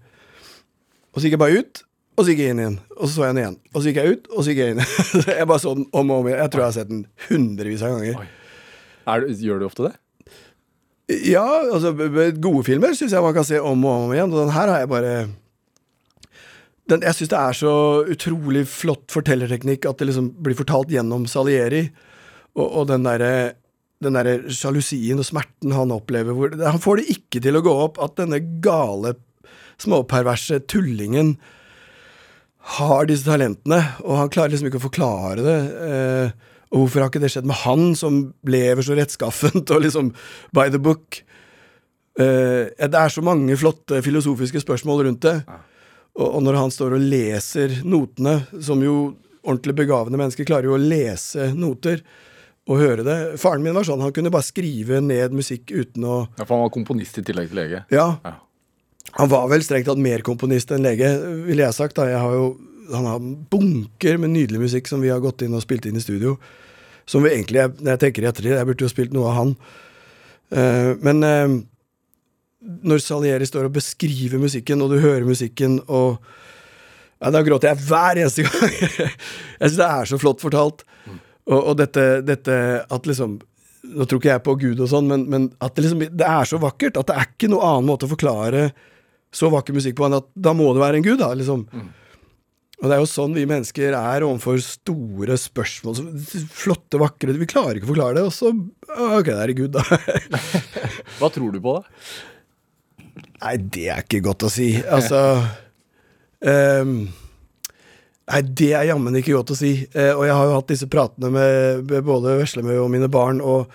Og så gikk jeg bare ut, og så gikk jeg inn igjen. Og så så jeg den igjen. Og så gikk jeg ut, og så gikk jeg inn. [laughs] Jeg bare så den om og om igjen. Jeg tror jeg har sett den hundrevis av ganger. Er, du- gjør du ofte det? Ja, altså gode filmer syns jeg man kan se om og om igjen. Og den her har jeg bare den, Jeg syns det er så utrolig flott fortellerteknikk at det liksom blir fortalt gjennom Salieri. Og, og den derre den der sjalusien og smerten han opplever hvor, Han får det ikke til å gå opp at denne gale, småperverse tullingen har disse talentene, og han klarer liksom ikke å forklare det. Eh, og hvorfor har ikke det skjedd med han, som lever så rettskaffent og liksom by the book? Eh, det er så mange flotte filosofiske spørsmål rundt det. Og, og når han står og leser notene, som jo ordentlig begavende mennesker klarer jo å lese noter og høre det Faren min var sånn, han kunne bare skrive ned musikk uten å Ja, for han var komponist i tillegg til lege. Ja, Ja. han var vel strengt tatt mer komponist enn lege, ville jeg sagt. da. Jeg har jo, han har bunker med nydelig musikk som vi har gått inn og spilt inn i studio. Som vi egentlig, når jeg tenker i ettertid, jeg burde jo spilt noe av han. Eh, men eh, når Salieri står og beskriver musikken, og du hører musikken, og ja, Da gråter jeg hver eneste gang. [laughs] jeg syns det er så flott fortalt. Og, og dette, dette at liksom Nå tror ikke jeg på Gud og sånn, men, men at det liksom Det er så vakkert at det er ikke noen annen måte å forklare så vakker musikk på enn at da må det være en gud, da. liksom. Og det er jo sånn vi mennesker er overfor store spørsmål. Flotte, vakre Vi klarer ikke å forklare det, og så Ok, det er Gud, da. [laughs] Hva tror du på, da? Nei, det er ikke godt å si. Altså um, Nei, det er jammen ikke godt å si. Uh, og jeg har jo hatt disse pratene med, med både Veslemøy og mine barn, og,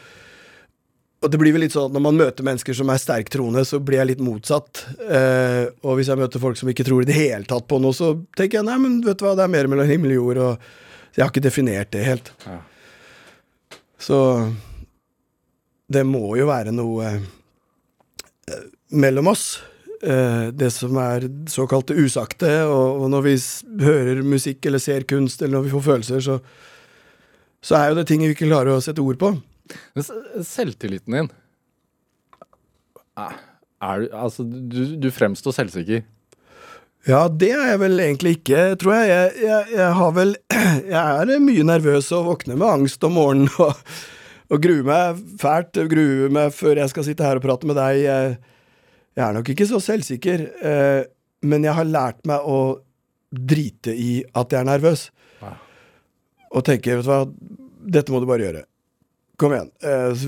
og det blir vel litt sånn at når man møter mennesker som er sterkt troende, så blir jeg litt motsatt. Uh, og hvis jeg møter folk som ikke tror i det hele tatt på noe, så tenker jeg nei, men vet du hva, det er mer mellom himmel og jord, og jeg har ikke definert det helt. Ja. Så det må jo være noe eh, mellom oss. Eh, det som er såkalte usagte, og, når vi hører musikk eller ser kunst, eller når vi får følelser, så, så er jo det ting vi ikke klarer å sette ord på. Men Selvtilliten din er, du- Altså, du, du fremstår selvsikker. Ja, det er jeg vel egentlig ikke, tror jeg. Jeg, jeg, jeg har vel [clears throat] Jeg er mye nervøs og våkner med angst om morgenen og, og gruer meg fælt. Gruer meg før jeg skal sitte her og prate med deg. Jeg, jeg er nok ikke så selvsikker, eh, men jeg har lært meg å drite i at jeg er nervøs. Ja. Og tenke, vet du hva, dette må du bare gjøre. Kom igjen. Eh,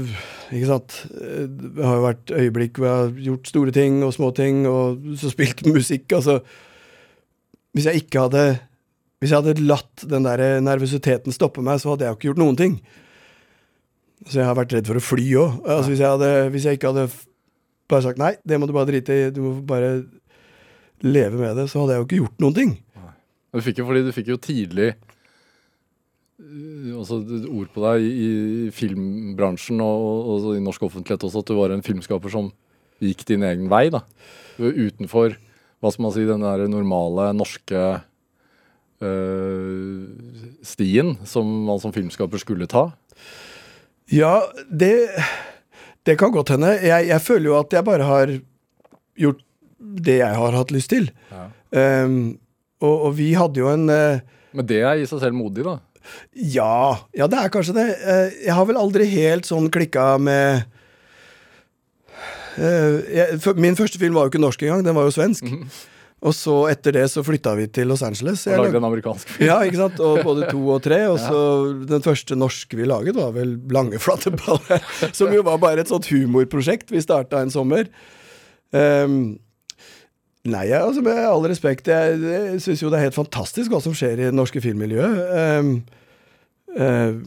ikke sant? Eh, Det har jo vært øyeblikk hvor jeg har gjort store ting og små ting, og så spilt [laughs] musikk. Altså, hvis jeg ikke hadde Hvis jeg hadde latt den der nervøsiteten stoppe meg, så hadde jeg jo ikke gjort noen ting. Så jeg har vært redd for å fly òg. Altså, hvis, hvis jeg ikke hadde bare sagt nei, det må du bare drite i, du må bare leve med det, så hadde jeg jo ikke gjort noen ting. Du fikk jo, fordi du fikk jo tidlig altså, ord på deg i, filmbransjen og, og i norsk offentlighet også, at du var en filmskaper som gikk din egen vei. da. Utenfor hva skal man si, den der normale norske øh, stien som man som filmskaper skulle ta. Ja, det, det kan godt hende. Jeg, jeg føler jo at jeg bare har gjort det jeg har hatt lyst til. Ja. Um, og, og vi hadde jo en uh, Men det er i seg selv modig, da. Ja, ja, det er kanskje det. Uh, Jeg har vel aldri helt sånn klikka med uh, jeg, Min første film var jo ikke norsk engang, den var jo svensk. Og så etter det så flytta vi til Los Angeles. Og lagde en amerikansk film. ja, ikke sant? Og både to og tre. Og [laughs] så den første norske vi laget, var vel Lange flate baller. [laughs] Som jo var bare et sånt humorprosjekt vi starta en sommer. Um, nei, altså med all respekt, jeg, jeg syns jo det er helt fantastisk hva som skjer i det norske filmmiljøet. Um, uh,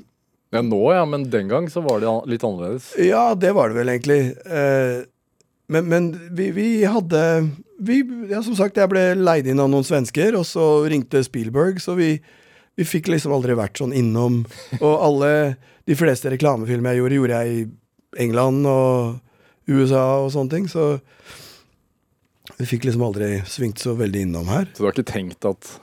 Ja, nå ja, men den gang så var det litt annerledes. Ja, det var det vel egentlig. Uh, men men vi, vi hadde vi, ja, Som sagt, jeg ble leid inn av noen svensker, og så ringte Spielberg, så vi, vi fikk liksom aldri vært sånn innom. Og alle De fleste reklamefilmer jeg gjorde, gjorde jeg i England og USA og sånne ting, så vi fikk liksom aldri svingt så veldig innom her. Så du har ikke tenkt at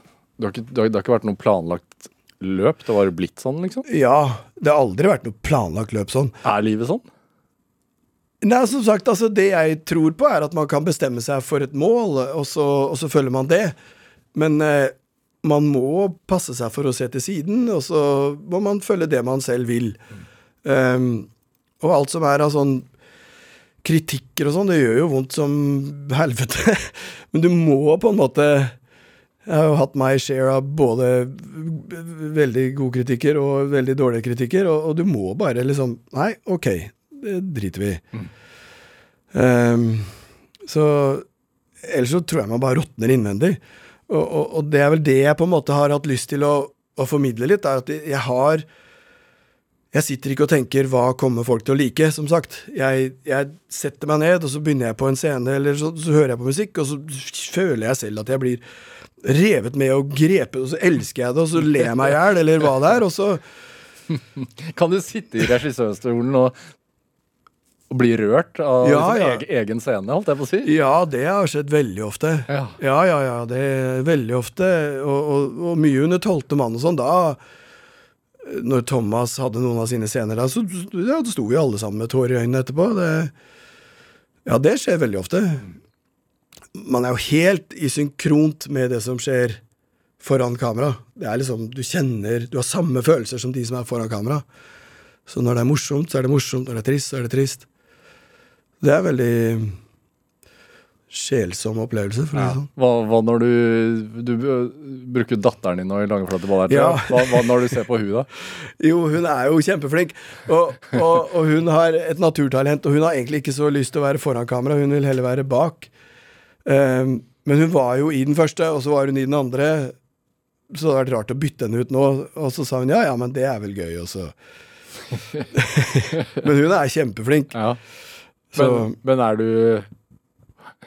Du har ikke, det har, har ikke vært noe planlagt løp? Det har bare blitt sånn, liksom? Ja, det har aldri vært noe planlagt løp sånn. Er livet sånn? Nei, som sagt, altså Det jeg tror på, er at man kan bestemme seg for et mål, og så, og så følger man det. Men eh, man må passe seg for å se til siden, og så må man følge det man selv vil. Um, og alt som er av sånn kritikker og sånn, det gjør jo vondt som helvete. [laughs] Men du må på en måte Jeg har jo hatt my share av både veldig gode kritikker og veldig dårlige kritikker, og, og du må bare liksom Nei, ok, det driter vi i. Um, så ellers så tror jeg man bare råtner innvendig. Og, og, og det er vel det jeg på en måte har hatt lyst til å, å formidle litt, er at jeg har Jeg sitter ikke og tenker 'hva kommer folk til å like', som sagt. Jeg, jeg setter meg ned, og så begynner jeg på en scene, eller så, så hører jeg på musikk, og så føler jeg selv at jeg blir revet med og grepet, og så elsker jeg det, og så ler jeg meg i hjel, eller hva det er, og så [laughs] Kan du sitte i regissørstolen og, og bli rørt av Ja, liksom, ja. egen, scene, holdt jeg på å si? Ja, det har skjedd veldig ofte. Ja. Ja, ja, ja, det er veldig ofte. Og, og, og mye under tolvte mann og sånn. Da, når Thomas hadde noen av sine scener da, så ja, da sto vi alle sammen med tårer i øynene etterpå. Det, ja, det skjer veldig ofte. Man er jo helt i synkront med det som skjer foran kamera. Det er liksom, Du kjenner Du har samme følelser som de som er foran kamera. Så når det er morsomt, så er det morsomt. Når det er trist, så er det trist. Det er veldig sjelsom opplevelse, å sånn. Hva, hva når du, du øh, bruker datteren din nå i langeflate baller? Ja. Hva, hva når du ser på hun da? [laughs] Jo, hun er jo kjempeflink, og, og, og hun har et naturtalent, og hun har egentlig ikke så lyst til å være foran kamera, hun vil heller være bak. Um, men hun var jo i den første, og så var hun i den andre, så det hadde vært rart å bytte henne ut nå, og så sa hun ja, ja, men det er vel gøy, og så [laughs] [laughs] Men hun er kjempeflink. Ja. Så- Men, men er du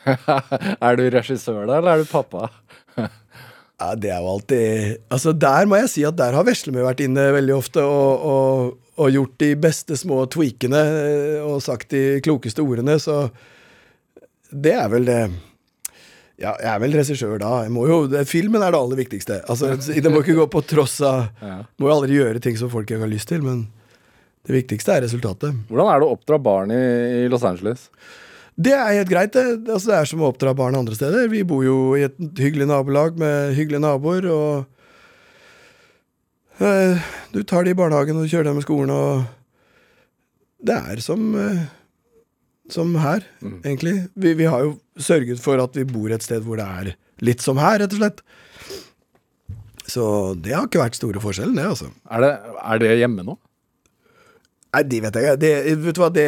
[laughs] Er du regissør da, eller er du pappa? Ja, det er jo alltid Altså, der må jeg si at der har Veslemø vært inne veldig ofte og, og, og gjort de beste små tweakene eh, og sagt de klokeste ordene, så det er vel det Ja, jeg er vel regissør da. Jeg må jo, det, filmen er det aller viktigste. Altså, Det må ikke gå på tross av Må jo aldri gjøre ting som folk ikke har lyst til, men det viktigste er resultatet. Hvordan er det å oppdra barn i, Los Angeles? Det er helt greit, det. Altså, det er som å oppdra barn andre steder. Vi bor jo i et hyggelig nabolag med hyggelige naboer, og eh, Du tar de i barnehagen og kjører dem i skolen, og Det er som eh, som her, egentlig. Vi, vi har jo sørget for at vi bor et sted hvor det er litt som her, rett og slett. Så det har ikke vært store forskjellen, det, altså. Er det, er det hjemme nå? Nei, det vet jeg ikke. Det, vet du hva, det,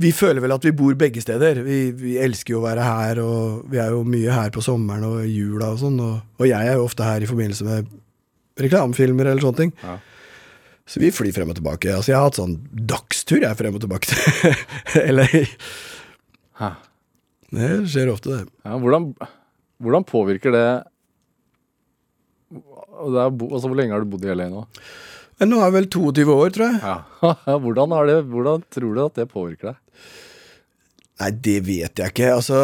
vi føler vel at vi bor begge steder. Vi, vi elsker jo å være her, og vi er jo mye her på sommeren og jula og sånn. Og, og jeg er jo ofte her i forbindelse med reklamefilmer eller sånne ting. Ja. Så vi flyr frem og tilbake. Altså, jeg har hatt sånn dagstur jeg frem og tilbake til [laughs] LA. Hæ. Det skjer ofte, det. Ja, hvordan, hvordan påvirker det og det er, altså, Hvor lenge har du bodd i LA nå? Men nå er jeg vel 22 år, tror jeg. Ja. [laughs] hvordan, det, hvordan tror du at det påvirker deg? Nei, det vet jeg ikke. Altså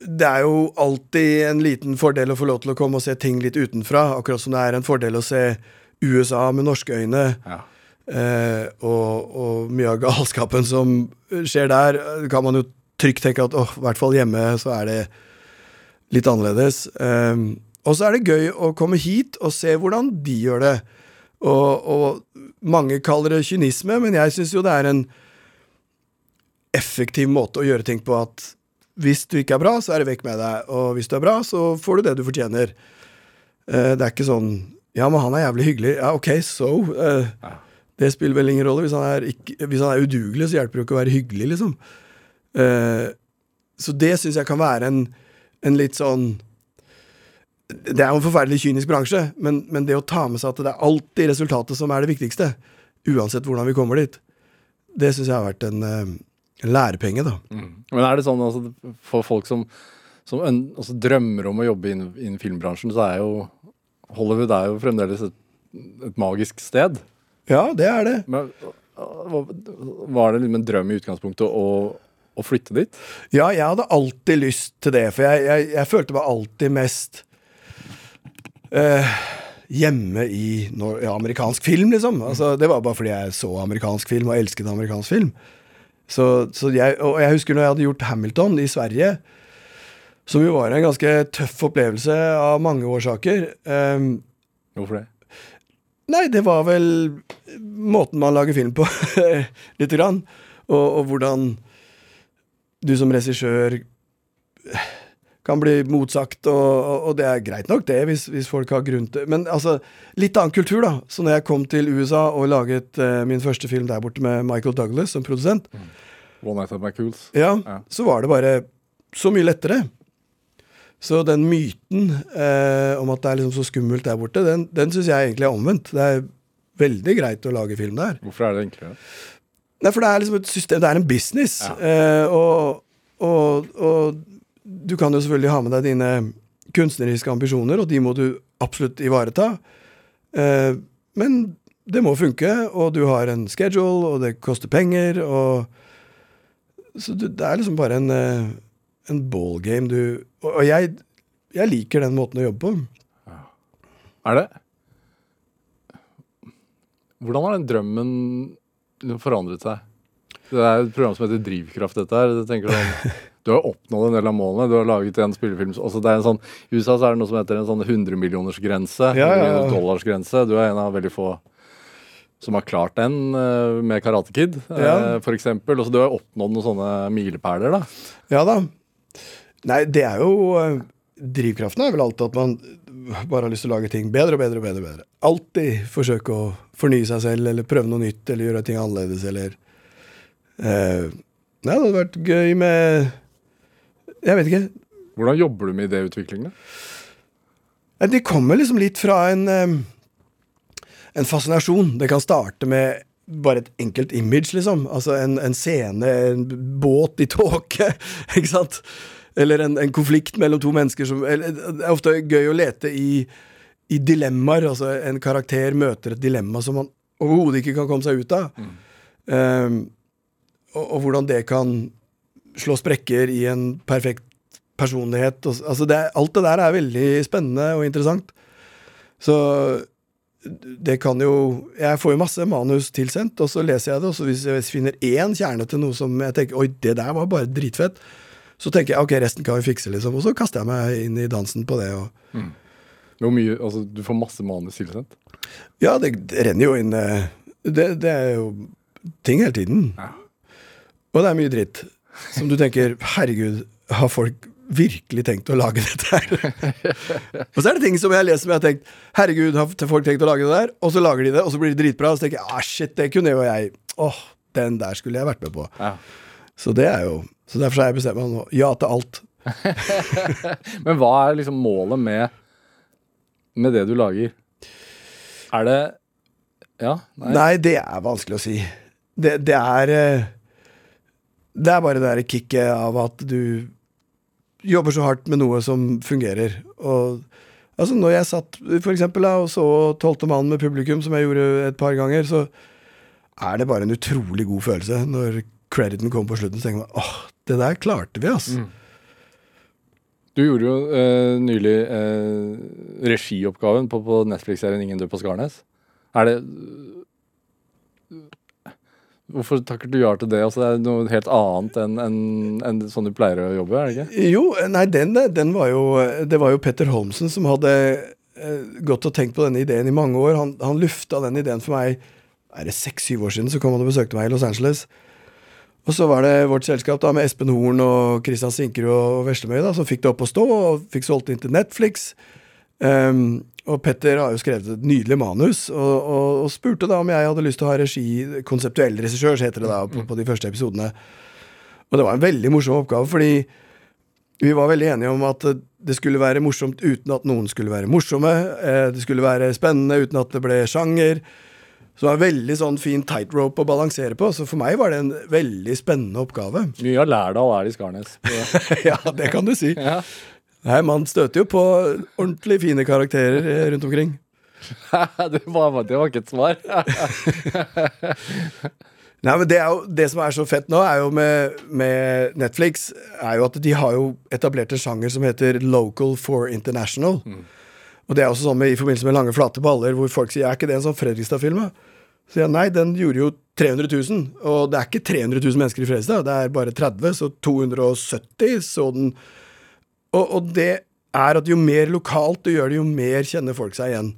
Det er jo alltid en liten fordel å få lov til å komme og se ting litt utenfra. Akkurat som det er en fordel å se USA med norske øyne. Ja. Eh, og, og mye av galskapen som skjer der, eh, kan man jo trygt tenke at åh, i hvert fall hjemme så er det litt annerledes. Eh, og så er det gøy å komme hit og se hvordan de gjør det. Og, og mange kaller det kynisme, men jeg syns jo det er en effektiv måte å gjøre ting på at hvis du ikke er bra, så er det vekk med deg, og hvis du er bra, så får du det du fortjener. Eh, det er ikke sånn Ja, men han er jævlig hyggelig. Ja, ok, so. Eh, det spiller vel ingen rolle. Hvis han er, ikke, hvis han er udugelig, så hjelper det jo ikke å være hyggelig, liksom. Eh, så det syns jeg kan være en, en litt sånn Det er jo en forferdelig kynisk bransje, men, men det å ta med seg at det er alltid resultatet som er det viktigste, uansett hvordan vi kommer dit, det syns jeg har vært en, eh, en lærepenge, da. Men er det sånn altså, for folk som, som en, altså, drømmer om å jobbe innen, innen filmbransjen, så er jo Hollywood er jo fremdeles et, et magisk sted. Ja, det er det. Men var det liksom en drøm i utgangspunktet å, å flytte dit? Ja, jeg hadde alltid lyst til det, for jeg, jeg, jeg følte meg alltid mest eh, hjemme i, nor- ja, amerikansk film, liksom. Altså, det var bare fordi jeg så amerikansk film og elsket amerikansk film. Så, så jeg, og jeg husker når jeg hadde gjort Hamilton i Sverige, som jo var en ganske tøff opplevelse av mange årsaker. Eh, Hvorfor det? Nei, det var vel måten man lager film på, [laughs] lite grann. Og, og hvordan du som regissør kan bli motsagt, og, og, og det er greit nok, det, hvis, hvis folk har grunn til Men altså, litt annen kultur, da. Så når jeg kom til USA og laget uh, min første film der borte med Michael Douglas som produsent, One Night at McCools. ja, Ja. så var det bare så mye lettere. Så den myten eh, om at det er liksom så skummelt der borte, den, den syns jeg egentlig er omvendt. Det er veldig greit å lage film der. Hvorfor er det enklere? Nei, for det er liksom et system, det er en business. Ja. Eh, og, og, og du kan jo selvfølgelig ha med deg dine kunstneriske ambisjoner, og de må du absolutt ivareta. Eh, men det må funke, og du har en schedule, og det koster penger, og Så du, det er liksom bare en, eh, en ballgame du Og, og jeg, jeg liker den måten å jobbe på. Er det? Hvordan har den drømmen forandret seg? Det er et program som heter Drivkraft, dette her. Det tenker sånn, [laughs] du har oppnådd en del av målene. Du har laget en spillefilm også det er en sånn, I USA så er det noe som heter en sånn 100-millionersgrense. Ja, ja. Dollarsgrense. Du er en av veldig få som har klart den eh, med Karate Kid, eh, Ja. eksempel. Også du har oppnådd noen sånne milepæler, da. Ja da. Nei, det er jo eh, Drivkraften er vel alltid at man bare har lyst til å lage ting bedre og bedre og bedre. bedre. Alltid forsøke å fornye seg selv, eller prøve noe nytt, eller gjøre ting annerledes, eller eh, Nei, det hadde vært gøy med Jeg vet ikke. Hvordan jobber du med idéutvikling, da? Nei, Det kommer liksom litt fra en En fascinasjon. Det kan starte med bare et enkelt image, liksom. Altså en, en scene, en båt i tåke, [laughs] ikke sant? Eller en, en konflikt mellom to mennesker som eller, Det er ofte gøy å lete i, i dilemmaer. Altså en karakter møter et dilemma som man overhodet ikke kan komme seg ut av. Um, og, og hvordan det kan slå sprekker i en perfekt personlighet. Og, altså det, alt det der er veldig spennende og interessant. Så det kan jo Jeg får jo masse manus tilsendt, og så leser jeg det, og så hvis jeg finner én kjerne til noe som jeg tenker Oi, det der var bare dritfett, så tenker jeg ok, resten kan vi fikse, liksom. Og så kaster jeg meg inn i dansen på det. Og, Hvor mye, altså Du får masse manus tilsendt. ja, det, det renner jo inn eh, det, det er jo ting hele tiden. Ja. Og det er mye dritt. Som du tenker Herregud, har folk virkelig tenkt å lage dette her? [laughs] og så er det ting som jeg leser som jeg har tenkt Herregud, har folk tenkt å lage det der? Og så lager de det, og så blir det dritbra. Og så tenker jeg ah, shit, det kunne jo jeg. Åh, den der skulle jeg vært med på. Ja. Så det er jo Så derfor har jeg bestemt meg nå. Ja til alt. [laughs] Men hva er liksom målet med, med det du lager? Er det Ja? Nei? Nei, det er vanskelig å si. Det, det er eh, Det er bare det der kicket av at du jobber så hardt med noe som fungerer. Og altså, når jeg satt for eksempel da, og så Tolvte mann med publikum, som jeg gjorde et par ganger, så er det bare en utrolig god følelse når crediten kommer på slutten. Så tenker man åh, det der klarte vi, ass. Du gjorde jo eh, nylig eh, regioppgaven på, på Netflix-serien 'Ingen dør på Skarnes'. Er det Hvorfor takker du ja til det? Altså, det er noe helt annet enn en, en sånn du pleier å jobbe, er det ikke? Jo, nei, den, den var jo Det var jo Petter Holmsen som hadde eh, gått og tenkt på denne ideen i mange år. Han, han lufta den ideen for meg er det seks-syv år siden. Så kom han og besøkte meg i Los Angeles. Og så var det vårt selskap da med Espen Horn og Christian Sinkerud og Veslemøy da, som fikk det opp å stå, og fikk solgt inn til Netflix. Um, og Petter har jo skrevet et nydelig manus, og, og, og spurte da om jeg hadde lyst til å ha regi, konseptuell regissør, så heter det da, på, på de første episodene. Og det var en veldig morsom oppgave, fordi vi var veldig enige om at det skulle være morsomt uten at noen skulle være morsomme. Eh, det skulle være spennende uten at det ble sjanger. Så det var en veldig sånn fin tightrope å balansere på. Så for meg var det en veldig spennende oppgave. Mye av Lærdal er i Skarnes. [laughs] ja, det kan du si. Ja. Nei, man støter jo på ordentlig fine karakterer eh, rundt omkring. [laughs] det, var, det var ikke et svar. [laughs] Nei, men det, jo, det som er så fett nå, er jo med, med Netflix, er jo at de har jo etablert en sjanger som heter Local for International. Og det er også sånn med, i forbindelse med Lange flate baller, hvor folk sier er ikke det en sånn Fredrikstad-film? da?» Så jeg nei, den gjorde jo 300 000. Og det er ikke 300 000 mennesker i Fredrikstad, det er bare 30, så 270 så den. Og, og det er at jo mer lokalt du gjør det, jo mer kjenner folk seg igjen.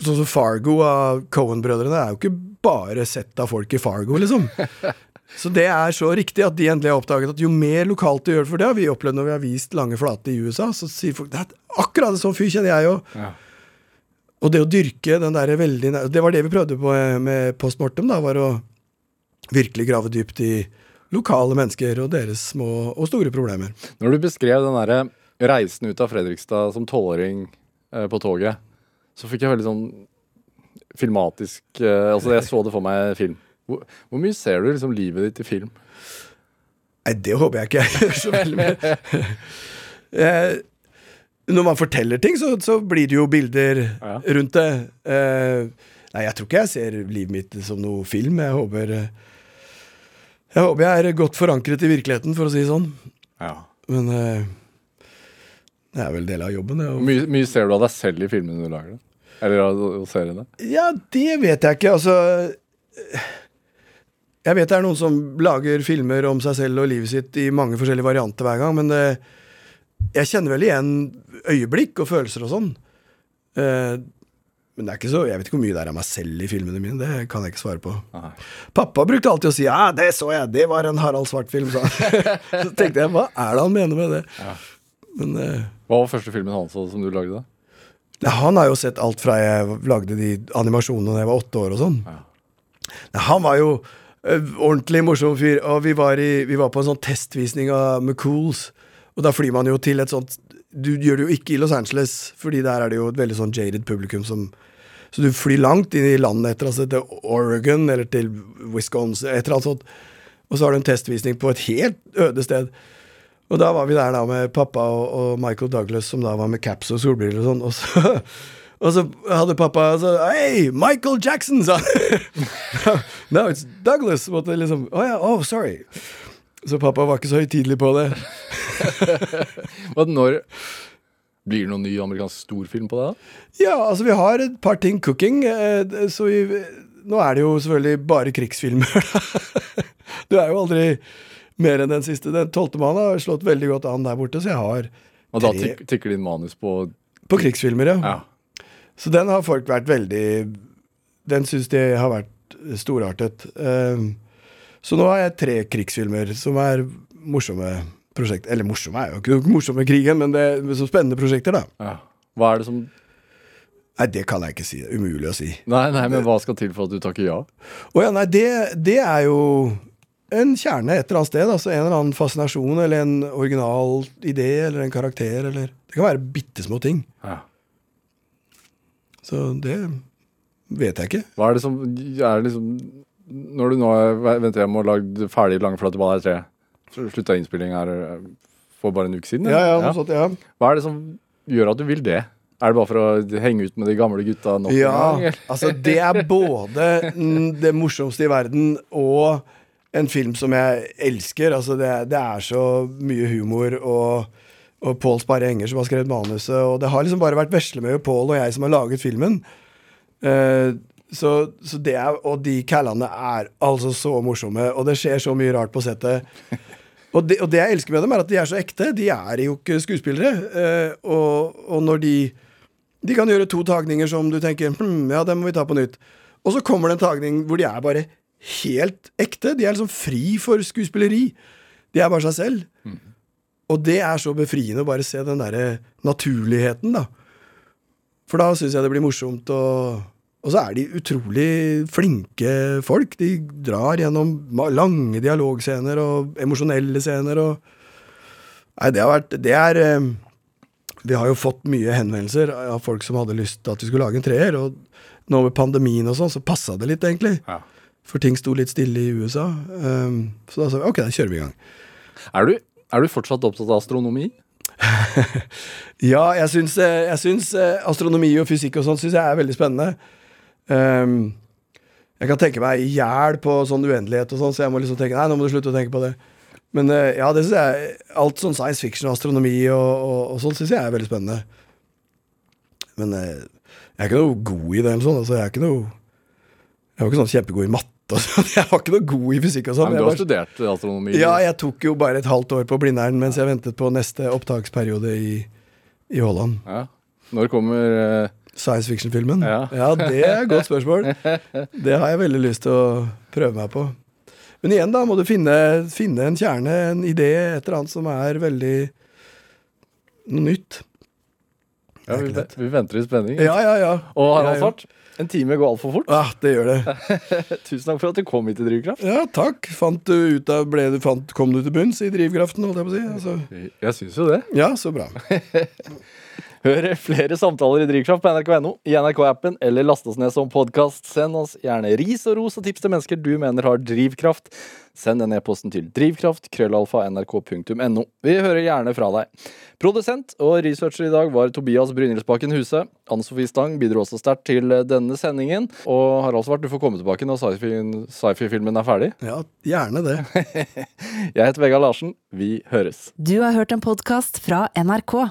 Sånn som Fargo av Cohen-brødrene er jo ikke bare sett av folk i Fargo, liksom. [laughs] Så det er så riktig at de endelig har oppdaget at jo mer lokalt du gjør det, for det har vi opplevd når vi har vist Lange flate i USA, så sier folk det er akkurat en sånn fyr kjenner jeg jo. Ja. Og det å dyrke den derre veldig Det var det vi prøvde på med med Postmortem, da, var å virkelig grave dypt i lokale mennesker og deres små og store problemer. Når du beskrev den der reisen ut av Fredrikstad som tolvåring eh, på toget, så fikk jeg veldig sånn filmatisk eh, Altså, jeg så det for meg film. Hvor, hvor mye ser du liksom livet ditt i film? Nei, det håper jeg ikke jeg [laughs] gjør så veldig mye. [laughs] Eh, Når man forteller ting, så, så blir det jo bilder Ja. rundt det. Eh, nei, jeg tror ikke jeg ser livet mitt som noe film. Jeg håper eh, Jeg håper jeg er godt forankret i virkeligheten, for å si det sånn. Ja. Men eh, det er vel del av jobben. Hvor mye, mye ser du av deg selv i filmene du lager? det? Eller av seriene? Ja, det vet jeg ikke. Altså Jeg vet det er noen som lager filmer om seg selv og livet sitt i mange forskjellige varianter hver gang, men eh, jeg kjenner vel igjen øyeblikk og følelser og sånn. Eh, men det er ikke så, jeg vet ikke hvor mye det er av meg selv i filmene mine. Det kan jeg ikke svare på. Aha. Pappa brukte alltid å si 'ja, det så jeg, det var en Harald Svart-film', sa han. [laughs] så tenkte jeg 'hva er det han mener med det'? Ja. Men uh, Hva var første filmen hans som du lagde? da? Han har jo sett alt fra jeg lagde de animasjonene da jeg var åtte år og sånn. Ja. Han var jo ø, ordentlig morsom fyr, og vi var, i, vi var på en sånn testvisning av McCools. Og da flyr man jo til et sånt Du gjør det jo ikke i Los Angeles, fordi der er det jo et veldig sånn jaded publikum som Så du flyr langt inn i landet etter, altså til Oregon eller til Wisconsin, et eller annet sånt. Og så har du en testvisning på et helt øde sted. Og da var vi der da med pappa og, og Michael Douglas, som da var med caps og solbriller og sånn. Og så, [laughs] og så hadde pappa så, Hei, Michael Jackson, sa han. [laughs] no, it's Douglas. Måtte liksom Å ja, oh, sorry. Så pappa var ikke så høytidelig på det. [laughs] Når Blir det noen ny amerikansk storfilm på det? da? Ja, altså, vi har et par ting cooking, eh, så vi Nå er det jo selvfølgelig bare krigsfilmer. Du [laughs] er jo aldri mer enn den siste. Den tolvte mannen har slått veldig godt an der borte, så jeg har Og da Tre. tik tikker din manus på På krigsfilmer, ja. Ja. Så den har folk vært veldig Den syns de har vært storartet. Um, så nå har jeg tre krigsfilmer som er morsomme prosjekter. Eller morsomme er jo ikke noe morsomme krigen, men det er så spennende prosjekter, da. ja. Hva er det som Nei, det kan jeg ikke si. Det er umulig å si. Nei, nei, men hva skal til for at du takker ja? Å ja, nei, det, det er jo en kjerne et eller annet sted. Altså en eller annen fascinasjon eller en original idé eller en karakter eller Det kan være bitte små ting. ja. Så det vet jeg ikke. Hva er det som er det liksom Når du nå er- venter hjem og lagd ferdig Langflate ball her tre Slutta innspilling her for bare en uke siden? Ja, ja, noe sånt, ja. Hva er det som gjør at du vil det? Er det bare for å henge ut med de gamle gutta nok Ja, en gang? altså det er både det morsomste i verden og en film som jeg elsker. Altså det, det er så mye humor og, og Pål Sparre Enger som har skrevet manuset. Og det har liksom bare vært veslemøye Pål og jeg som har laget filmen. Eh, så, så det er, og de callene er altså så morsomme, og det skjer så mye rart på settet. Og det, og det jeg elsker med dem, er at de er så ekte. De er jo ikke skuespillere. Eh, og, og når de De kan gjøre to tagninger som du tenker hm, ja, det må vi ta på nytt. Og så kommer det en tagning hvor de er bare helt ekte. De er liksom fri for skuespilleri. De er bare seg selv. Og det er så befriende å bare se den derre naturligheten, da. For da syns jeg det blir morsomt, og, og så er de utrolig flinke folk. De drar gjennom lange dialogscener og emosjonelle scener og Nei, det har vært Det er eh, Vi har jo fått mye henvendelser av folk som hadde lyst til at vi skulle lage en treer, og nå med pandemien og sånn, så passa det litt, egentlig. Ja. For ting sto litt stille i USA. Um, så da sa vi ok, da kjører vi i gang. Er du, er du fortsatt opptatt av astronomi? [laughs] Ja, jeg syns, eh, jeg syns eh, astronomi og fysikk og sånn synes jeg er veldig spennende. Um, jeg kan tenke meg i hjel på sånn uendelighet og sånn, så jeg må liksom tenke nei, nå må du slutte å tenke på det. Men uh, ja, det synes jeg alt sånn science fiction og astronomi og, og, og sånn syns jeg er veldig spennende. Men uh, jeg er ikke noe god i det eller sånn. Altså, jeg er ikke noe Jeg var ikke sånn kjempegod i matte og sånn. [laughs] Jeg var ikke noe god i fysikk og sånn. men du har bare, studert astronomi? ja, jeg tok jo bare et halvt år på Blindern mens jeg ventet på neste opptaksperiode i, i Holland. Ja. Når kommer eh, Science fiction-filmen? Ja. det er et godt spørsmål. [laughs] Det har jeg veldig lyst til å prøve meg på. Men igjen, da må du finne, finne en kjerne, en idé, et eller annet som er veldig noe nytt. ja, vi, vi venter i spenning. Ja, ja, ja. Og Ja, Harald. Svart, en time går altfor fort. Ja, det gjør det. [laughs] Tusen takk for at du kom hit til Drivkraft. Ja, takk. Fant du ut av, ble du, fant, kom du til bunns i drivkraften, holdt jeg på å si? Altså, Jeg syns jo det. ja, så bra. [laughs] Hør flere samtaler i Drivkraft på nrk.no, i NRK-appen, eller last oss ned som podkast. Send oss gjerne ris og ros og tips til mennesker du mener har drivkraft. Send den e-posten til drivkraft, krøllalfa, nrk.no. Vi hører gjerne fra deg. Produsent og researcher i dag var Tobias Brynildsbakken Huse. Anne Sofie Stang bidro også sterkt til denne sendingen. Og Harald Svart, du får komme tilbake når sci-fi- sci-fi-filmen er ferdig. Ja, gjerne det. [laughs] Jeg heter Vegard Larsen. Vi høres. Du har hørt en podkast fra NRK.